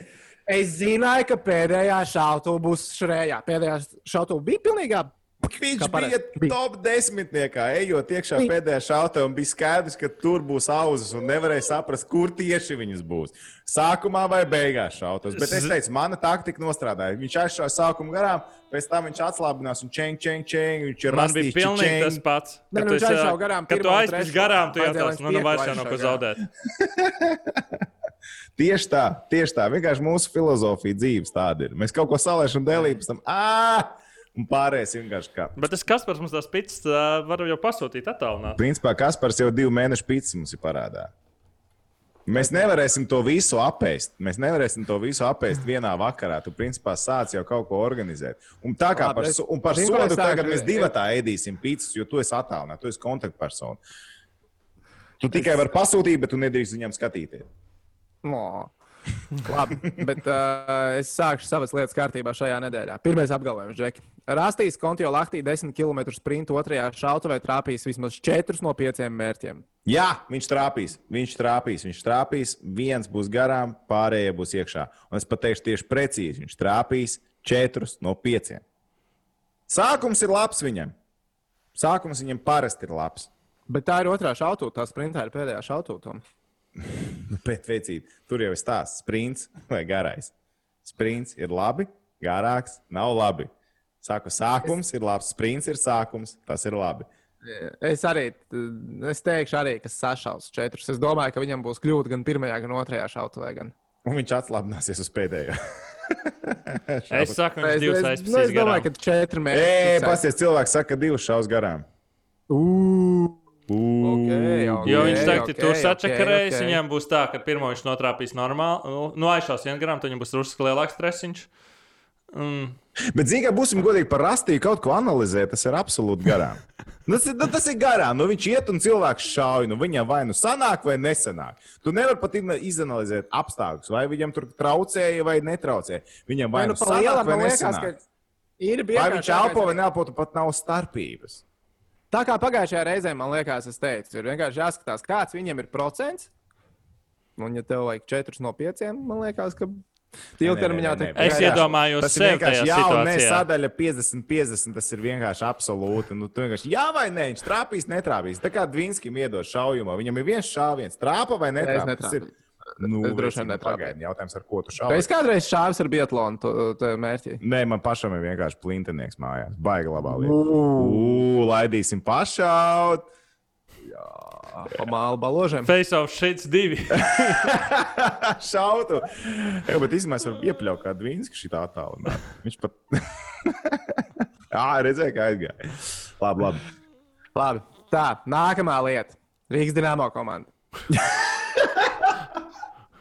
es zināju, ka pēdējā šautuve būs šrējā. Pēdējā šautuve bija pilnīgā Viņš bija top desmitniekā, ejot iekšā pēdējā šautā, un bija skaidrs, ka tur būs auzas, un nevarēja saprast, kur tieši viņas būs. Sākumā vai beigās šautos. Bet es teicu, mana taktika nostrādāja. Viņš aizšāva sākumu garām, pēc tam viņš atslābinās un čeng, čeng, čeng. Viņš ir Man bija pilnīgi čeng. tas pats. Kad nu, tu aizšāva garām Kad tu trešo. garām, tu jautās, nu, nu vairs jau nav ko zaudēt. Tieši tā, tieši tā. Vienkārši mūsu filozofija dzīves tāda ir. Mēs kaut ko salēšam dēlī, pēc tam ā! Un pārējais vienkārši kā. Bet tas Kaspars mums tās pitas uh, var jau pasūtīt attālināt. Principā Kaspars jau divu mēnešu pīcis mums ir parādā. Mēs nevarēsim to visu apēst. Mēs nevarēsim to visu apēst vienā vakarā. Tu, principā, sāc jau kaut ko organizēt. Un tā kā par, su- un par sodu tagad mēs divi tā ēdīsim pīcis, jo tu esi attālināts, tu esi kontaktpersona. Tu tikai vari pasūtīt, bet tu nedrīkst viņam skatīties. No. Labi, bet uh, es sākšu savas lietas kārtībā šajā nedēļā. Pirmais apgalvojums, Džeki. Rastīs Kontio Lahtī 10 km sprintu otrajā šautavē trāpīs vismaz 4 no 5 mērķiem. Jā, viņš trāpīs, viņš trāpīs, viņš trāpīs. Viens būs garām, pārējie būs iekšā. Un es pateikšu tieši precīzi, viņš trāpīs četrus no pieciem. Sākums ir labs viņam. Sākums viņam parasti ir labs. Bet tā ir otrā šautūta, tā sprintā ir pēdējā šautūta. Bet veicīt, tur jau ir stāsts, sprints vai garais. Sprints ir labi, garāks nav labi. Saku, sākums ir labs, sprints ir sākums, tas ir labi. Es arī es teikšu, arī, ka sašaus četrus. Es domāju, ka viņam būs kļūda gan pirmajā, gan otrajā šautavē. Gan. Un viņš atslābināsies uz pēdējo. Es saku, Es, divas es, nu, aizpildīs es domāju, ka četri Ej, mērķi. pasies, cilvēks saka, ka divas šaus garām. Ugh, Okay, okay. Jo viņš teikt, ok, ka tur ok, sačakarējas, ok. viņam būs tā, ka pirmo viņš notrāpīs normāli, nu, aizšās vienu gramu, tad viņam būs drusku lielāks stresiņš. Mm. Bet, zinām, būsim godīgi par rastīju kaut ko analizēt, tas ir absolūti garām. Nu, Tas ir, nu, tas ir garām. Nu, viņš iet un cilvēks šauj. Nu, viņam vai nu sanāk, vai nesanāk. Tu nevari pat izanalizēt apstākļus, vai viņam tur traucēja vai netraucēja. Viņam vai nu nu sanāk, lielam vai man liekas, nesanāk. ka ir Vai viņš elpo vai neelpo, pat nav starpības. Tā kā pagājušajā reizē man liekas, es teicu, ir vienkārši jāskatās, kāds viņam ir procents. Un, ja tev vajag 4 no 5, man liekas, ka ilgtermiņā tā nē. Es iedomājos, Tas ir vienkārši jā, un nē, sadaļa 50-50. Tas ir vienkārši absolūti. Nu, tu vienkārši, jā, vai nē, viņš trāpīs, netrāpīs. Tā kā Dvīnskim iedos šaujumā, viņam ir viens šāviens, trāpa vai netrāpa. Ir- Nu, Es droši vien netrāpīju. pagaidi, Jautājums, ar ko tu Es šauji? kādreiz šāvis ar Bietlonu to- to mērķi. Nē, man pašam ir vienkārši plintenieks mājās. Baigi labā lieta. Ugh, laidīsim pašaut. Pamāla baložiem. Face off šeit divi. Šautu. Jā, bet es varu iepļaut kādu vīnu, ka šī tā attālināta. Viņš pat. Jā, redzēja, kā aizgāja. Labi, labi. Labi, tā, nākamā lieta. Rīgas dīnāmo komanda.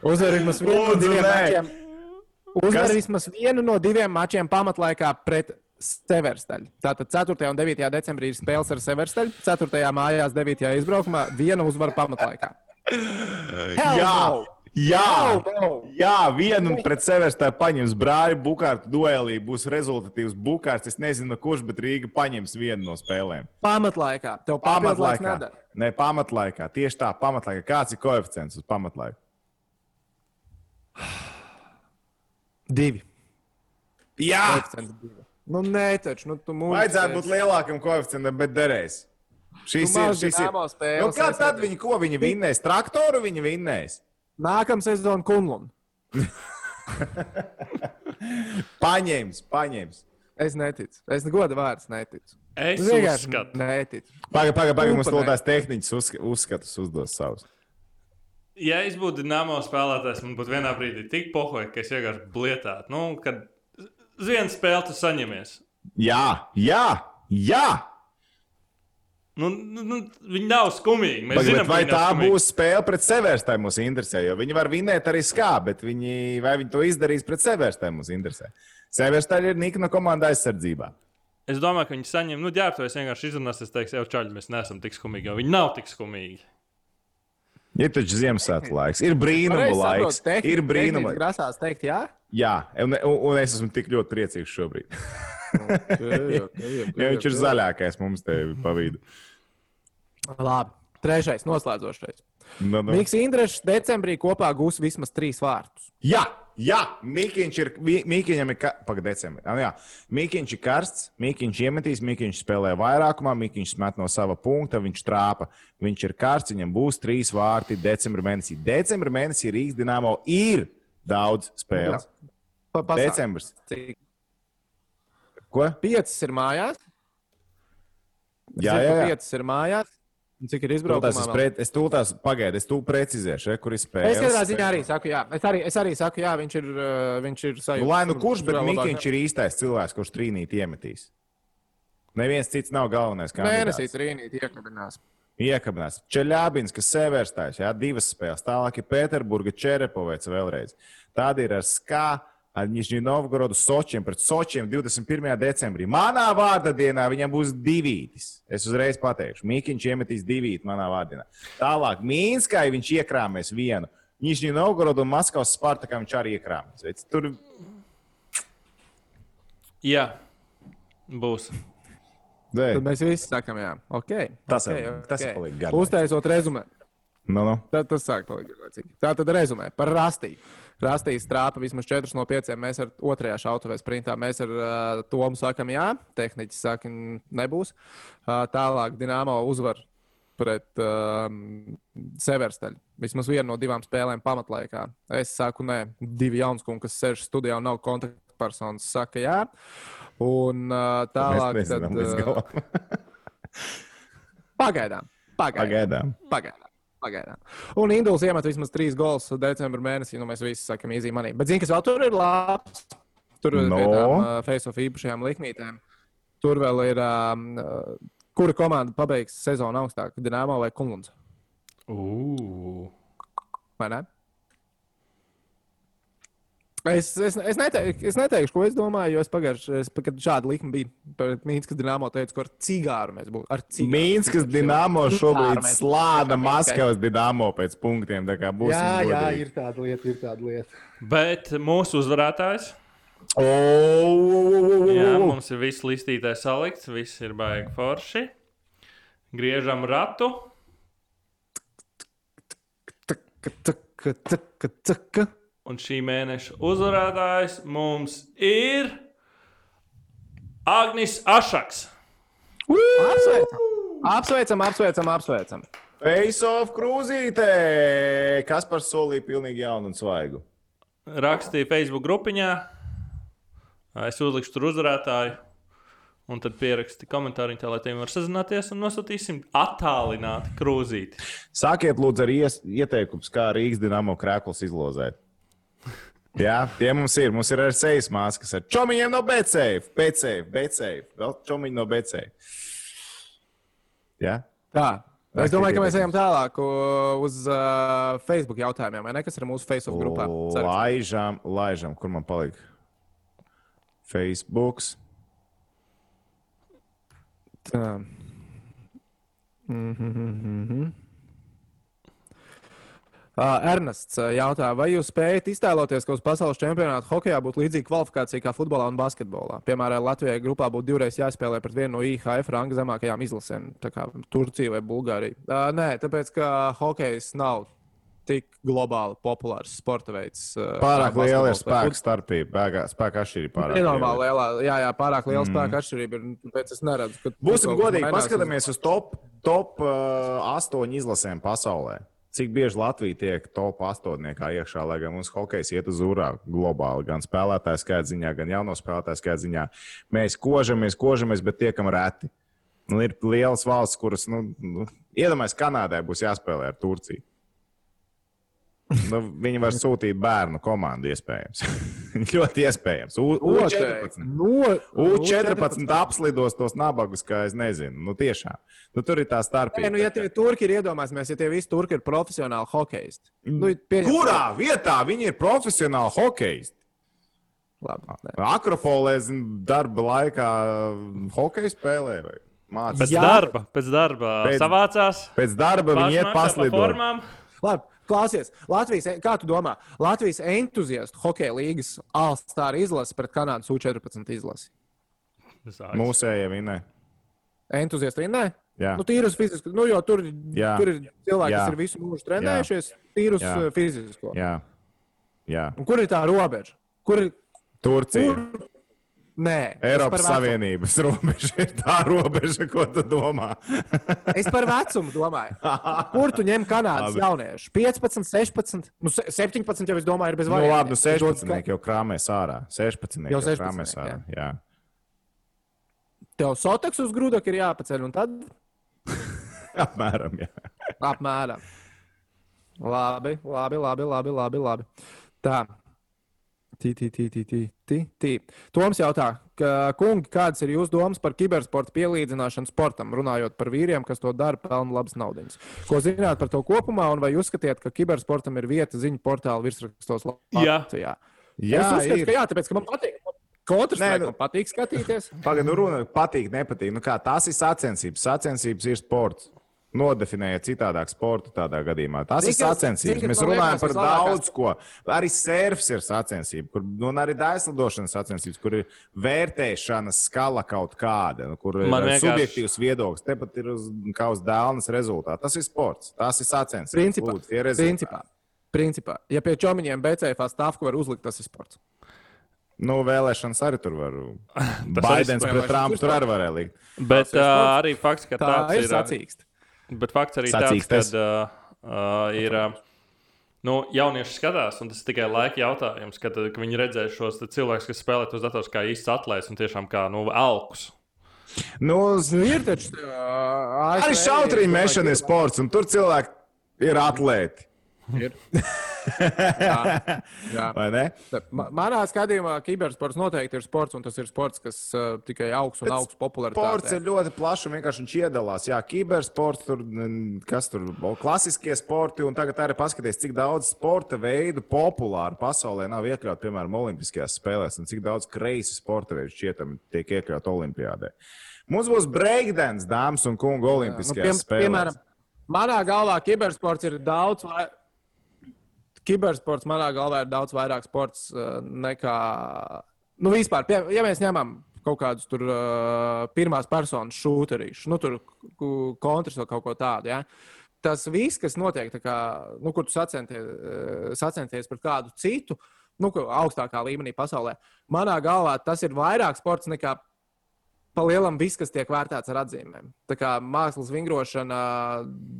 Uzvar vismaz vienu no diviem mačiem. Uzvar vismaz vienu no diviem mačiem pamatlaikā pret Severstaļu. Tātad 4. un 9. decembrī ir spēles ar Severstaļu, 4. mājās, 9. izbraukumā, viena uzvara pamatlaikā. Hell Jā, no! jā, jā vienu pret sevi tā paņems brāļa bukārtu duelī. Būs rezultatīvs bukārts. Es nezinu, kurš, bet Rīga paņems vienu no spēlēm. Pamatlaikā. Tev pamatlaikā Pamatlaikā. Nē, pamatlaikā. Tieši tā, pamatlaikā. Kāds ir koeficients uz pamatlaiku? Divi. Jā, Koeficients divi. Nu, nē, taču, nu, tu mūžīgi. vajadzētu būt lielākam koeficientam, bet derēs. Šis Nu, ir. Šis ir. Spēles, Nu, kā tad viņi, ko viņi vinnēs? Traktoru viņi vinnēs. Nākamā sezona Kunlun. Paņems, paņems. Es neticu. Es godu vārds neticu. Es Vienkārši uzskatu. neticu. Pagaid, pagaid, pagaid. Mums nē. tās tehnikas uzsk- uzskatus uzdos savus. Ja es būtu Dienāmo spēlētājs, man būtu vienā brīdī tik pohoja, ka es vienkārši blietētu. Nu, kad uz vienu spēli tu saņemies. Jā, jā, jā. Nu, nu, nu, viņi nav skumīgi. Mēs Pagaid, zinām, vai tā skumīgi. būs spēle pret Severstai mums interesē? Jo viņi var vinēt arī skā, bet viņi, vai viņi to izdarīs pret Severstai mums interesē? Severstai ir Nikna komanda aizsardzībā. Es domāju, ka viņi saņem, nu, ģērbtuves vienkārši izrunās, es teikšu, jau čaļi, mēs neesam tik skumīgi, jo viņi nav tik skumīgi. Ir taču Ziemassvētku laiks, ir brīnuma laiks. Ir brīnuma laiks. Grasās teikt, jā? Jā, un, un, un es esmu tik ļoti priecīgs šobrīd. Jo viņš ir zaļākais mums te pa vidu. Labi. Trešais, noslēdzošais. Nu, nu. Mikls Indrešs decembrī kopā gūs vismaz trīs vārtus. Jā, Jā, Mikls ir. Mikiņam ir. Ka... Pagaid, decembrī. Ah, jā. Mikiņš ir karsts, Mikiņš iemetīs, Mikiņš spēlē vairākumā, Mikiņš met no sava punkta, viņš trāpa. Viņš ir karsts, viņam būs trīs vārti decembrī mēnesī. Decembrī mēnesī Rīgas Dienāmo ir daudz spēles. Pa, Decembris. Ko? piecas ir mājās. Jā, jā, jā. Piecas ir mājās. Cik ir izbraukumā? Es, pret, es tūlīt pagaidu, es tūlīt precizēšu, re, kur ir spēle. Es katrā ziņā arī saku, jā. Es arī, es arī saku, jā, viņš ir, uh, viņš ir sajūta. Nu, lai nu kurš, bet Mikls ir īstais cilvēks, kurš trīnīt iemetīs. Neviens cits nav galvenais. Mēnesī kandidāts. trīnīt iekabinās. Iekabinās. Čeļābins, kas sevērstājas, jā, divas spēles. Tālāk ir Pēterburga, Čerepovets vēlreiz. Tāda ir ar Skā, ar Nižņu Novgorodu, Sočiem pret Sočiem 21. decembrī. Manā vārda dienā viņam būs divītis. Es uzreiz pateikšu, Mikls iemetīs divīti manā vārdā. Tālāk Mīnskai viņš iekrāmēs vienu. Nižņu Novgorodu un Maskavas Spartakā viņš arī iekrāmēs. Tur Jā, būs. Dē, Tad mēs visi sakām, jā, ok. Tas okay, ir- tas ir palīgi. Uztaisot rezumē. nu, nu. Tad tas sāk palikt garlaicīgi. Tā tad rezumē par Rastīju. Rastīs trāpa vismaz 4 no 5. Mēs ar otrajā šautavē sprintā. Mēs ar uh, Tomu sakam, jā, tehniķis saka, nebūs. Uh, tālāk Dienāmo uzvar pret uh, Severstaļu. Vismaz vienu no divām spēlēm pamatlaikā. Es saku, nē, divi jaunskungi, kas sēž studijā un nav kontaktpersonas, saka, jā. Un uh, tālāk. Līdz uh. Pagaidām. Pagaidām. Pagaidām. Pagaidām. Pagaidām. Un Induls iemet vismaz trīs gols decembrī mēnesī. Nu, mēs visi sakām, īzī manī. Bet zini, kas vēl tur ir labs? Tur ir No. tādām uh, face-off īpašajām likmītēm. Tur vēl ir, um, uh, kura komanda pabeigs sezonu augstāk? Dienāmo vai Kungs? Ugh. Vai ne? Es, es, es, neteikšu, es neteikšu, ko es domāju, jo es pagājušajā gadā, kad šāda likme bija Mīnskas dīnāmo, teicu, ka ar cigāru mēs būtu. Ar cigāru. Mīnskas Dienāmo šobrīd mēs- Maskavas Dienāmo pēc punktiem. tā kā būsim Jā, jā, godīgi. ir tāda lieta, ir tāda lieta. Bet mūsu uzvarētājs. O, o, o, o, Jā, mums ir viss listītais salikts, viss ir baigi forši. Griežam ratu. Taka, taka, taka, taka. Un šī mēneša uzvarētājs mums ir Agnis Ašaks. Apsveicam! Apsveicam, apsveicam, apsveicam. Face off krūzītē! Kas par solīja pilnīgi jaunu un svaigu? Rakstīja Facebook grupiņā. Es uzlikšu tur uzvarētāju. Un tad pieraksti komentāriņu, tā, lai tiem var sazināties un nosūtīsim attālināti krūzīti. Sākiet, lūdzu, ar ies, ieteikumus, kā Rīgas dīnāmo krēklus izlozēt. Jā, tie mums ir. Mums ir arī sejas maskas ar čomiņiem no BCF, BCF, BCF, vēl čomiņi no BCF. Jā, Tā. Es domāju, ka mēs ejam tālāk uz uh, Facebook jautājumiem, vai ne? Kas ir mūsu Facebook grupā? Ceru. laižam, laižam, kur man palika. Facebook. Tā. Mhm. Uh, Ernests jautā, vai jūs spējat iztēloties, ka uz pasaules čempionāta hokeja būtu līdzīga kvalifikācija kā futbolā un basketbolā? Piemēram, Latvijai grupā būtu divreiz jāspēlē pret vienu no IHF ranga zemākajām izlasēm, tā kā Turcija vai Bulgārija. Uh, nē, tāpēc, ka hokejs nav tik globāli populārs sporta veids. Pārāk liela ir spēka starpība. Spēka, atšķirība pārāk Nenormāli lielā, jā, jā, pārāk liela mm. spēka atšķirība. ir, Tāpēc es neredzu, ka. Būsim godīgi, paskatāmies uz top, top uh, astoņu izlasēm pasaulē. Cik bieži Latvija tiek top astotniekā iekšā, lai gan mums hokejs iet uz urā globāli, gan spēlētāju skaita ziņā, gan jauno spēlētāju skaita ziņā. Mēs kožamies, kožamies, bet tiekam reti. Nu, ir lielas valsts, kuras, nu, nu iedomājieties, Kanādai būs jāspēlē ar Turciju. Nu, viņi var sūtīt bērnu komandu, iespējams. Ļoti iespējams. U, U14. No, U14 apslidos tos nabagus, kā es nezinu. Nu, tiešām. Nu, tur ir tā starpība. Nē, nu, ja tie turki ir iedomāsimies, ja tie visi turki ir profesionāli hokeisti. Nu, pieņem- Kurā vietā viņi ir profesionāli hokeisti? Labi. Akropolē, darba laikā hokeju spēlē vai Pēc mācās. Jā. darba, pēc darba Pēc- savācās. Pēc darba viņi iet paslidot. Labi, klausies, Latvijas, kā tu domā, Latvijas entuziastu hokeja līgas Alstāra izlase pret Kanādas U14 izlasi? Mūsējie vinē. Entuziasti arī nē? Jā. Nu, tīrus fiziski, nu, jo tur, Jā. tur ir cilvēki, Jā. kas ir visu mūžu trenējušies, tīrus Jā. uh, fizisko. Jā. Jā, Un kur ir tā robeža? Kur ir? Turcija. Kur? Nē, Eiropas. Savienības robeža ir tā robeža, ko tu domā. Es par vecumu domāju. Kur tu ņem kanādas Labi. jauniešus? 15, 16, nu, se- 17 jau es domāju, ir bez Nu, variantiem. labi, nu Es dodu 16 jau krāmēs ārā. 16 Jau jau krāmēs 16, ārā. Jā. Tev soteks uz grūda ir jāpaceļ, un tad Apmēram, jā. apmēram. Labi, labi, labi, labi, labi. labi. Tā. Tī, tī, tī, tī, tī, tī, tī. Toms jautā, ka, kungi, kādas ir jūsu domas par kibersporta pielīdzināšanu sportam, runājot par vīriem, kas to dara, pelna labas naudas? Ko zināt par to kopumā, un vai uzskatiet, ka kibersportam ir vieta ziņu portāla virsrakstos Jā. Latvijā? Jā, es uzskatu, ir. ka jā, tāpēc, ka man patīk. Katrs Nē, nu- patīk skatīties. Pagaid, nu runa patīk, nepatīk. Nu kā, tās ir sacensības. Sacensības ir sports. Nodefinēja citādāk sportu tādā gadījumā. Tas ir Zini, kas- sacensības. kas Mēs runājam par daudz ko. Arī surfs ir sacensība, kur, nu, un arī daislidošanas sacensības, kur ir vērtēšanas skala kaut kāda, nu, kur ir Man vienkārši- subjektīvs viedoklis. Tepat ir uz, kā uz dēlnes rezultātu. Tas ir sports. Tas ir sacensības. Principā, Lūdzu, rezultāti. principā, principā, ja pie čomiņiem BCF stāvku var uzlikt, tas ir sports. Nu, vēlēšanas arī tur var. arī Baidens pret Trumpu ir tur arī varēja likt. Bet ir uh, arī fakts, ka Tā ir ir. Bet fakts arī tāds, Sacīkstes. ka uh, uh, ir. Uh, Nu, jaunieši skatās, un tas ir tikai laika jautājums, kad, uh, ka viņi redzēs šos te cilvēkus, kas spēlē tos dators kā īsts atlēs un tiešām kā nu, alkus. Nu, ir taču. Uh, Arī šautriņu mešana ir sports, un tur cilvēki ir atlēti. Ir. jā, jā. Vai ne? Ma- Manā skatījumā kibersports noteikti ir sports, un tas ir sports, kas uh, tikai augs un Bet augs populārs. Sports ir ļoti plašs un vienkārši viņš iedalās. Jā, kibersports, tur, kas tur ir klasiskie sporti, un tagad arī paskaties, cik daudz sporta veidu populāru pasaulē nav iekļauts, piemēram, Olimpiskajās spēlēs, un cik daudz kreisi sporta veidu šķietam tiek iekļaut Olimpijādē. Mums būs breakdance, dāmas un kungi, Nu, Olimpiskajās piem, spēlēs. piemēram, manā galvā kibersports ir daudz. Vai... Kibersports manā galvā ir daudz vairāk sports uh, nekā. Nu, vispār, pie, ja mēs ņemam kaut kādus tur uh, pirmās personas šūterīšus, nu, tur kontrs vai kaut ko tādu. Ja? Tas viss, kas notiek, kā, nu, kur tu sacenties, uh, sacenties pret kādu citu, nu, augstākā līmenī pasaulē, manā galvā tas ir vairāk sports nekā pa lielam viss, kas tiek vērtēts ar atzīmēm. Tā kā mākslas vingrošana,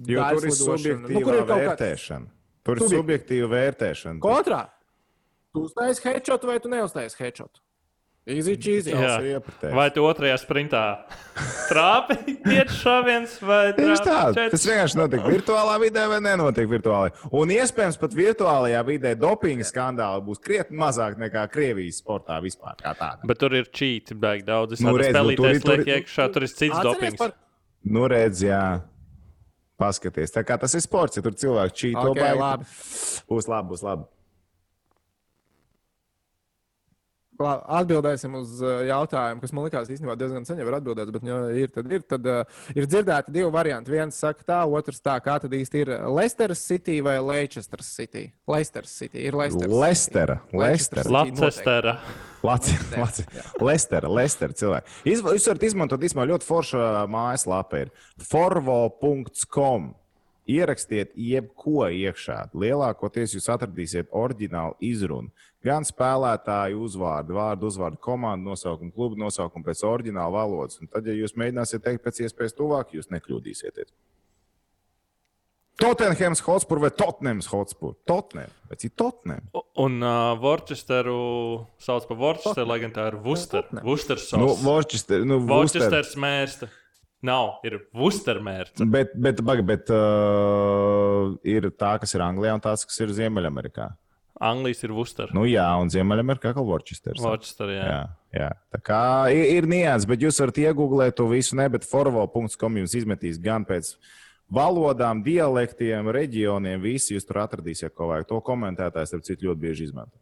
Jo tur ir subjektīva nu, ir kaut kā vērtēšana. Tur ir Subjek- subjektīva vērtēšana. kontrā. Tu uztaisīji headshot vai tu neuztaisīji headshot? Easy cheesy. Jā. Vai tu otrajā sprintā trāpi pieci šāviens vai Tieši tā, trāpi tas vienkārši notiek virtuālā vidē vai nenotiek virtuālā. Un iespējams, pat virtuālajā vidē dopinga skandāli būs krietni mazāk nekā Krievijas sportā vispār. kā tāda. Bet tur ir čīti, baigi daudz. Es Nu, nu, redz, nu, tur tur liek ir- iekšā, tur ir cits dopings. par- Nu, redz, jā. Paskaties, tā kā tas ir sports, ja tur cilvēki čīto Ok, baigi. Būs labi, būs labi. Labi, Atbildēsim uz uh, jautājumu, kas man likās īstenībā diezgan sen jau ir atbildēts. Bet, ja ir, tad ir, tad, uh, ir dzirdēti divi varianti. Viens saka, tā, otrs tā, kā tad īsti ir Leicester City vai Leicester City. Leicester City ir Leicester. Leicester noteikti. Lacestera. Lestera, Lestera cilvēki. Jūs varat izmantot īstenībā ļoti foršu mājaslapu. Ir forvo.com. Ierakstiet jebko iekšā. Lielākoties jūs atradīsiet oriģinālu izrunu. Gan spēlētāju uzvārdu, vārdu, uzvārdu, komandu nosaukumu, klubu nosaukumu pēc oriģināla valodas. Un tad, ja jūs mēģināsiet teikt pēc iespējas tuvāk, jūs nekļūdīsieties. Tottenhams Hotspur vai Tottenhams Hotspur? Tottenham. Vai cik Tottenham? Un uh, Worcesteru sauc par Worcesteru, lai gan tā ir Worcester. Worcester Nu, sauce. Worcester, nu, Worcester. Worcesters mērsta. Nav, ir mērsta. Bet, bet, baga, bet uh, ir tā, kas ir Anglijā, un tās, kas ir Ziemeļamerikā. Anglijas ir Worcester. Nu, jā, un Ziemeļamerikā kā Worcesters. Worcester, jā. Jā, jā. Tā kā ir, ir nianses, bet jūs varat iegūglēt to visu, ne, bet forvo.com jums izmetīs gan pēc valodām, dialektiem, reģioniem. Visi jūs tur atradīsiet, ko vajag. To komentētājs, ar citu, ļoti bieži izmanto.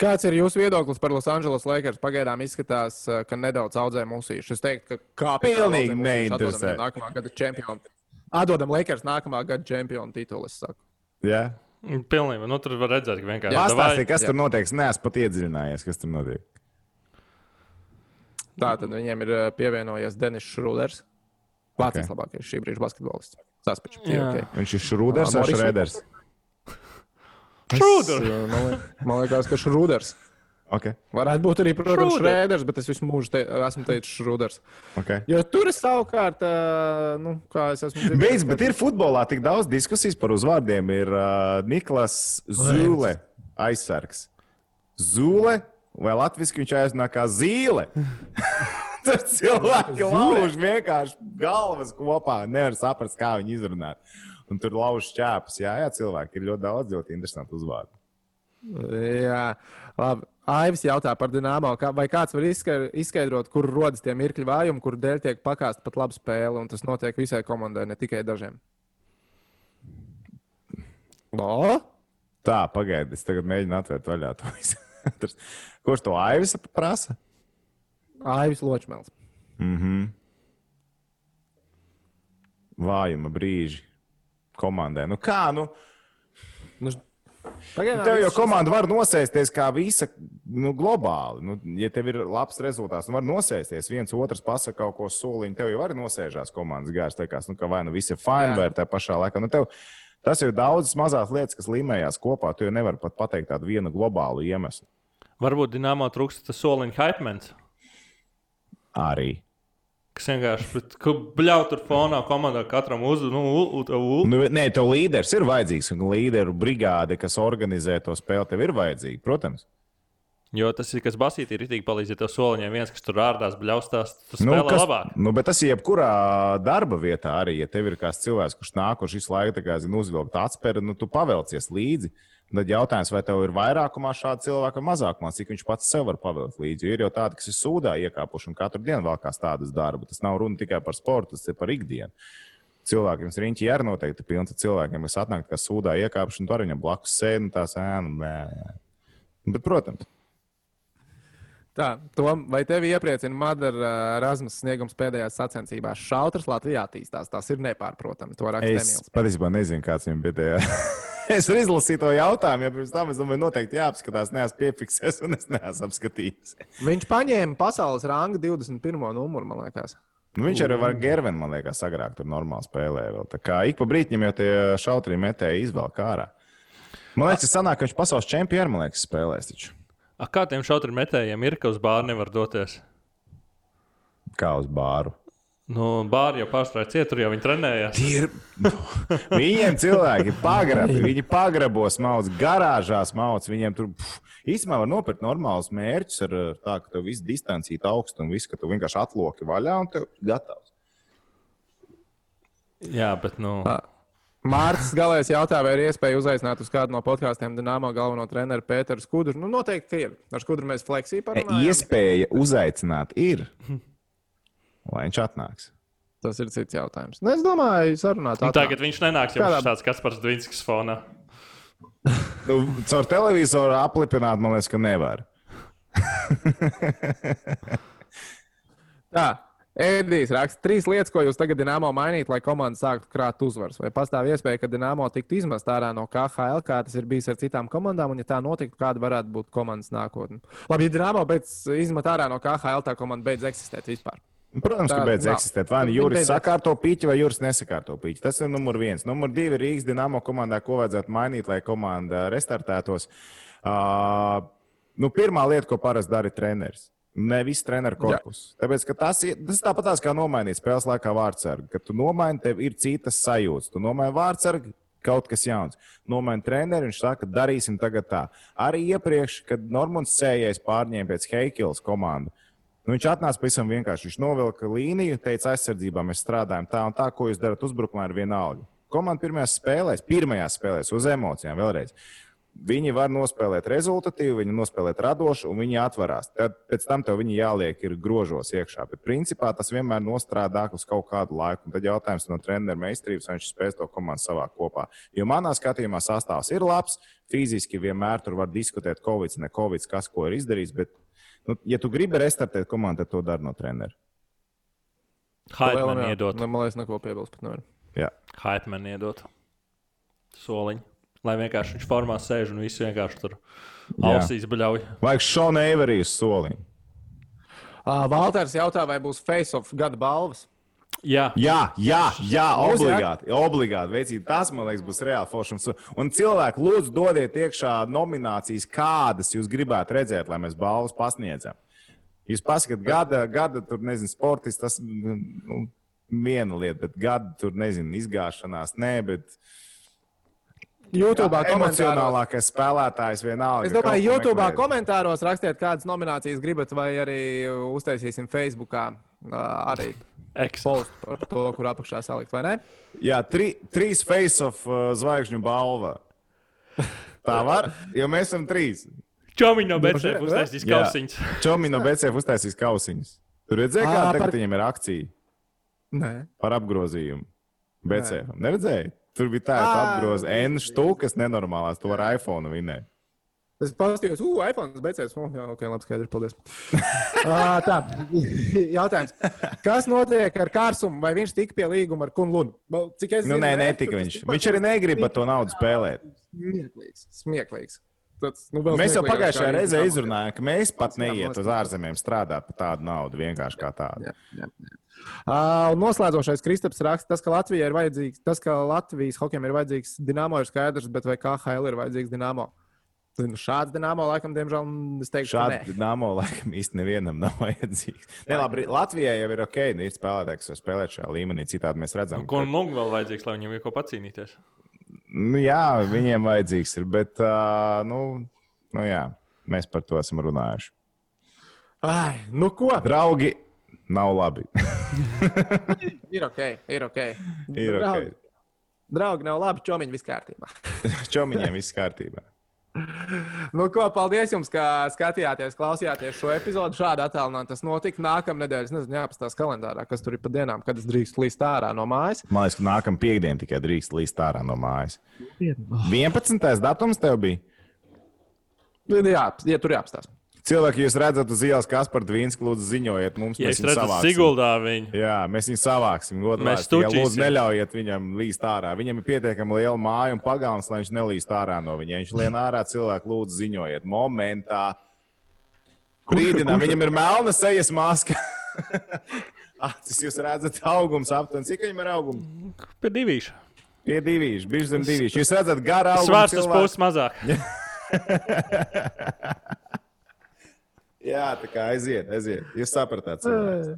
Kāds ir jūsu viedoklis par Los Angeles Lakers? Pagaidām izskatās, uh, ka nedaudz audzē mūsīšu. Es teiktu, ka kā Pilnīgi neinteresē. Nākamā gada čempionu. Atdodam Lakers nākamā gada čempionu titulu. es saku. Jā, Pilnībā. Nu, tur var redzēt, ka vienkārši pastāstiet, kas jā. tur notiek. Es neesmu pat iedziļinājies, kas tur notiek. Tā tad viņiem ir uh, pievienojies Denis Šrūders. Vācijas okay. labākais šī brīža basketbolists. Tas tam ir Jā. ok. Viņš ir Šrūders vai Šrēders? Šrūders! Man, li- man liekas, ka Šrūders. Okay. Varētu būt arī, protams. Šrēders, bet es visu mūžu te, esmu teicis Šrūders. Okay. Jo tur es savukārt, nu, kā es esmu dzirdējis, Beidz, bet ir futbolā tik daudz diskusijas par uzvārdiem. Ir uh, Niklas Zule, aizsargs. Zule vai latviešu viņš aizsnāk kā zīle. Tur cilvēki lauž vienkārši galvas kopā. Nevar saprast, kā viņi izrunā. Un tur lauž ķēpes. Jā, jā, cilvēki ir ļoti daudz ļoti interesantu uzvārdu. Jā, labi. Aivis jautā par Dienāmo. Kā, vai kāds var izska- izskaidrot, kur rodas tie mirkļi vājumi, kur dēļ tiek pakāsta pat laba spēle, un tas notiek visai komandai, ne tikai dažiem? No? Tā, pagaidi, es tagad mēģinu atvērt vaļā to visu. Kurš to Aivis prasa? Aivis Ločmēls. Mhm. Vājuma brīži komandai. Nu kā, nu? Nu, pagaidām Tev jau komanda var nosēsties kā visa nu, globāli. Nu, ja tev ir labs rezultāts, nu var nosēsties. viens otrs pasakā kaut ko soliņu, tev jau arī nosēžās komandas gārs. Liekas, nu, ka vai nu viss ir fine, Jā. vai tā pašā laikā. Nu, tev, tas ir daudzas mazas lietas, kas līmējās kopā. Tu jau nevari pat pateikt tādu vienu globālu iemeslu. Varbūt Dienāmo trūkst tas soliņa hypemens. Arī. Kas vienkārši bļauj tur fonā komandā katram uz, nu. Nu, nē, tev līderis ir vajadzīgs, un līderu brigāde, kas organizē to spēli, tev ir vajadzīga. Protams. Jo tas ir kas basītī, ir rītīgi palīdzēt tev soliņiem. viens, kas tur ārdās bļaustās, tas Nu, kas, labāk. nu, bet tas ir jebkurā darba vietā arī. Ja tev ir kāds cilvēks, kurš nāk, kurš visu laiku tā kā, zin, uzvilkt atspēri, nu, tu pavelcies līdzi. Tad jautājums, vai tev ir vairākumā šādi cilvēki vai mazākumā, cik viņš pats sev var pavilkt līdzi. Ir jau tādi, kas ir sūdā iekāpuši un katru dienu valkās tādas darbu. Tas nav runa tikai par sportu, tas ir par ikdienu. Cilvēkiem ir riņķi arī noteikti pilns ar cilvēkiem, kas atnāk, kas sūdā iekāpuši un tur viņam blakus sēž un tās bē. Bet, protams, Tā, Tom, vai tevi iepriecina Madara Rasmus sniegums pēdējās sacensībās? Šautras Latvijā attīstās, tas ir nepārprotami. To raksta es Emīls. patiesībā nezinu, kāds viņam tajā. es arī izlasīju to jautājumu, jo pirms tam es domāju, noteikti jāapskatās. Neesmu piefiksējis un es neesmu apskatījis. Viņš paņēma pasaules ranga 21. numuru, man liekas. Nu, viņš arī var Gervenu, man liekas, agrāk tur normāli spēlēja. Vēl. Tā kā ik pa brīdim jau tie šautri metēji izvēl kārā. Man liekas, tas sanāk, ka viņš pasaules čempionu, man liekas, spēlēs. Taču. A, kā tiem šautru metējiem ir, ka uz bāru nevar doties? Kā uz bāru. Nu, bāri jau pārstrādāja cietur, jau viņi trenējās. Tie ir. Viņiem cilvēki pagrabi, viņi pagrabos mauc, garāžās mauc. Viņiem tur pf, īstenībā var nopirkt normālus mērķus ar tā, ka tev viss distancīt augstu un viss, ka tu vienkārši atloki vaļā un tev gatavs. Jā, bet nu, Mārcis Galējs jautā, vai ir iespēja uzaicināt uz kādu no podkāstiem Dienāmo galveno treneru Pēteru Skudru. Nu, noteikti ir. Ar Skudru mēs fleksī parunājam. Iespēja uzaicināt ir, lai viņš atnāks. Tas ir cits jautājums. Nu, es domāju, sarunāt. nu, tagad viņš nenāks jau Kādā- uz tāds Kaspars Dvinskis fonā. Nu, caur televizoru aplipināt, man liekas, ka nevar. Tā. Edijs raksta, trīs lietas, ko jūs tagad Dienāmo mainīt, lai komanda sāktu krāt uzvaras. Vai pastāv iespēja, ka Dienāmo tiktu izmest ārā no KHL, kā tas ir bijis ar citām komandām, un ja tā notiktu, kāda varētu būt komandas nākotne? Labi, ja Dienāmo beidz izmet ārā no KHL, tā komanda beidz eksistēt vispār. Protams, ka Tā beidz nav. eksistēt. Vai nu Juris sakārto pīķi, vai Juris nesakārto pīķi. Tas ir numur viens. Numur divi ir Rīgas dīnāmo komandā, ko vajadzētu mainīt, lai komanda restartētos. Uh, nu, pirmā lieta, ko parasti dara treneris. Nevis treneru korpus. Tāpēc, ka tas ir tas tāpat kā nomainīt spēles laikā vārdsargu. Kad tu nomaini, tev ir citas sajūtas. Tu nomaini vārdsargu, kaut kas jauns. Nomaini treneri, viņš saka, darīsim tagad tā. Arī iepriekš, kad Normons Sējais pārņēma pēc Heikils komandu. Nu, viņš atnāca pavisam vienkārši. Viņš novilka līniju, teica, aizsardzībā mēs strādājam tā un tā, ko jūs darat uzbrukumā, ir vienalga. Komanda pirmajās spēlēs, pirmajās spēlēs uz emocijām vēlreiz. Viņi var nospēlēt rezultatīvi, viņi nospēlēt radoši, un viņi atverās. Tad pēc tam tev viņi jāliek ir grožos iekšā. Bet principā tas vienmēr nostrādā uz kaut kādu laiku. Un tad jautājums no treneru meistarības, vai viņš spēs to komandu savākt kopā. Jo manā skatījumā sastāvs ir labs, fiziski vienmēr tur var diskutēt, Covid, ne Covid, kas ko ir izdarījis. Bet, nu, ja tu gribi restartēt komandu, tad to dara no treneru. Haitman iedot. Man liekas, neko piebilst. pat nevar. Jā. Haitman iedot. Soliņu. Lai vienkārši viņš formā sēž un viss vienkārši tur ausīs bļauj. Vajag Šona Eiverijas soliņu. Uh, Valters jautā, vai būs face-off gada balvas. Jā, Jā, jā, jā obligāti. obligāti veicīt. Tas, man liekas, būs reāli foršs. Un, un cilvēki, lūdzu, dodiet iekšā nominācijas, kādas jūs gribētu redzēt, lai mēs balvas pasniedzam. Jūs pasakāt, gada, gada tur, nezinu, sportists, tas nu, viena lieta, bet gada tur, nezinu, izgāšanās, nē, bet YouTube emocionālākais spēlētājs vienalga. Es domāju, YouTube meklēt. komentāros rakstiet, kādas nominācijas gribat, vai arī uztaisīsim Facebookā ā, arī eks. postu par to, kur apakšā salikt, vai ne? Jā, tri, trīs face-off uh, zvaigžņu balva. Tā var, jo mēs esam trīs. Čomiņš no Bēcēm šeit, uztaisīs kausiņus. Čomi no BCF uztaisīs kausiņus. Tur redzēja, kāda par- viņam ir akcija Nē. par apgrozījumu. BCF. Neredzēji? Tur bija tāda Ā. apgrozīta N stūkas nenormālās. To ar iPhone vinēt. Es paskatījos, uh, iPhone beidzies. Oh, jā, ok, labi, skaidrs, paldies. uh, tā, jautājums. Kas notiek ar Kārsumu? Vai viņš tika pie līguma ar Kunlunu? Cik es Nu, zinu, nē, nē, netika viņš. Viņš arī negrib ar to naudu spēlēt. Smieklīgs. Smieklīgs. Tas, nu, vēl Mēs jau pagājušajā reizē izrunājām, ka mēs pat neiet uz ārzemēm strādāt par tādu naudu, vienkārši kā tādu. Jā, jā, jā. Uh, un noslēdzošais Kristaps raksta, tas, ka Latvijai ir vajadzīgs, tas, ka Latvijas hokejam ir vajadzīgs Dienāmo, ir skaidrs, bet vai KHL ir vajadzīgs Dienāmo? Nu, šāds Dienāmo, laikam, diemžēl, es teikšu, ka Šādi nē. dīnāmo laikam īsti nevienam nav vajadzīgs. Ne, labi, Latvijai jau ir ok, nu, ir spēlētāji, kas var spēlēt šajā līmenī. Citādi mēs redzam, Ko mums vēl vajadzīgs, lai viņam ir ko pacīnīties? Nu, jā, viņiem vajadzīgs ir, bet uh, nu, nu, jā, mēs par to esam runājuši. Ai, nu ko? Draugi, nav labi. Ir ok, ir ok. ir Draugi, ok. draugi nav labi, čomiņi viss kārtībā. Čomiņiem viss kārtībā. Nu, ko, paldies jums, ka skatījāties, klausījāties šo epizodu. Šādi attēlināti tas notika. Nākamā nedēļa, es nezinu, jāapstāsta kalendārā, kas tur ir pa dienām, kad es drīkstu līst ārā no mājas. Man liekas, ka nākamā piekdiena tikai drīkst līst ārā no mājas. 11. datums tev bija. Nu, Jā, ja tur jāapstāsta. Cilvēki, jūs redzat, uz ielas Kaspar Dvīns, lūdzu, ziņojiet mums. Ja mēs viņu savāksim. Siguldā viņu. Jā, mēs viņu savāksim. Godīgi, Mēs tučīsim. lūdzu, neļaujiet viņam līst ārā. Viņam ir pietiekami liela māja un pagalms, lai viņš nelīst ārā no viņa. Ja viņš lien ārā, cilvēki lūdzu ziņojiet. Momentā. Brīdinām, viņam ir melna sejas maska. Acis jūs redzat, augums aptuveni. Cik viņam ir augums? Pie divīša. Pie divīšu, bišķi zem divīšu. Jūs redzat, garā augums. Svārstas puses mazāk. Jā, tā kā aiziet, aiziet. Jūs sapratāt. cilvēks.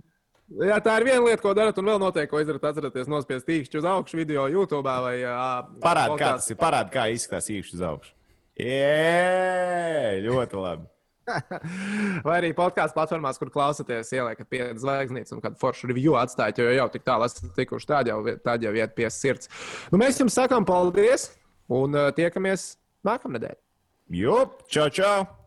Jā, tā ir viena lieta, ko darat, un vēl noteikti, ko izdarāt. Atcerieties, nospiest tīkšķi uz augšu video YouTube vai Parādi, kā tas ir. Parādi, kā izskatās īkšķi uz augšu. Jē, ļoti labi. Vai arī podkāstu platformās, kur klausāties, ieliekat pieci zvaigznītes un kādu foršu review atstājat, jo jau tik tālu esat tikuši. Tāda jau, tāda jau iet pie sirds. Nu, mēs jums sakām paldies un tiekamies nākamnedēļ. Jup, čau, čau!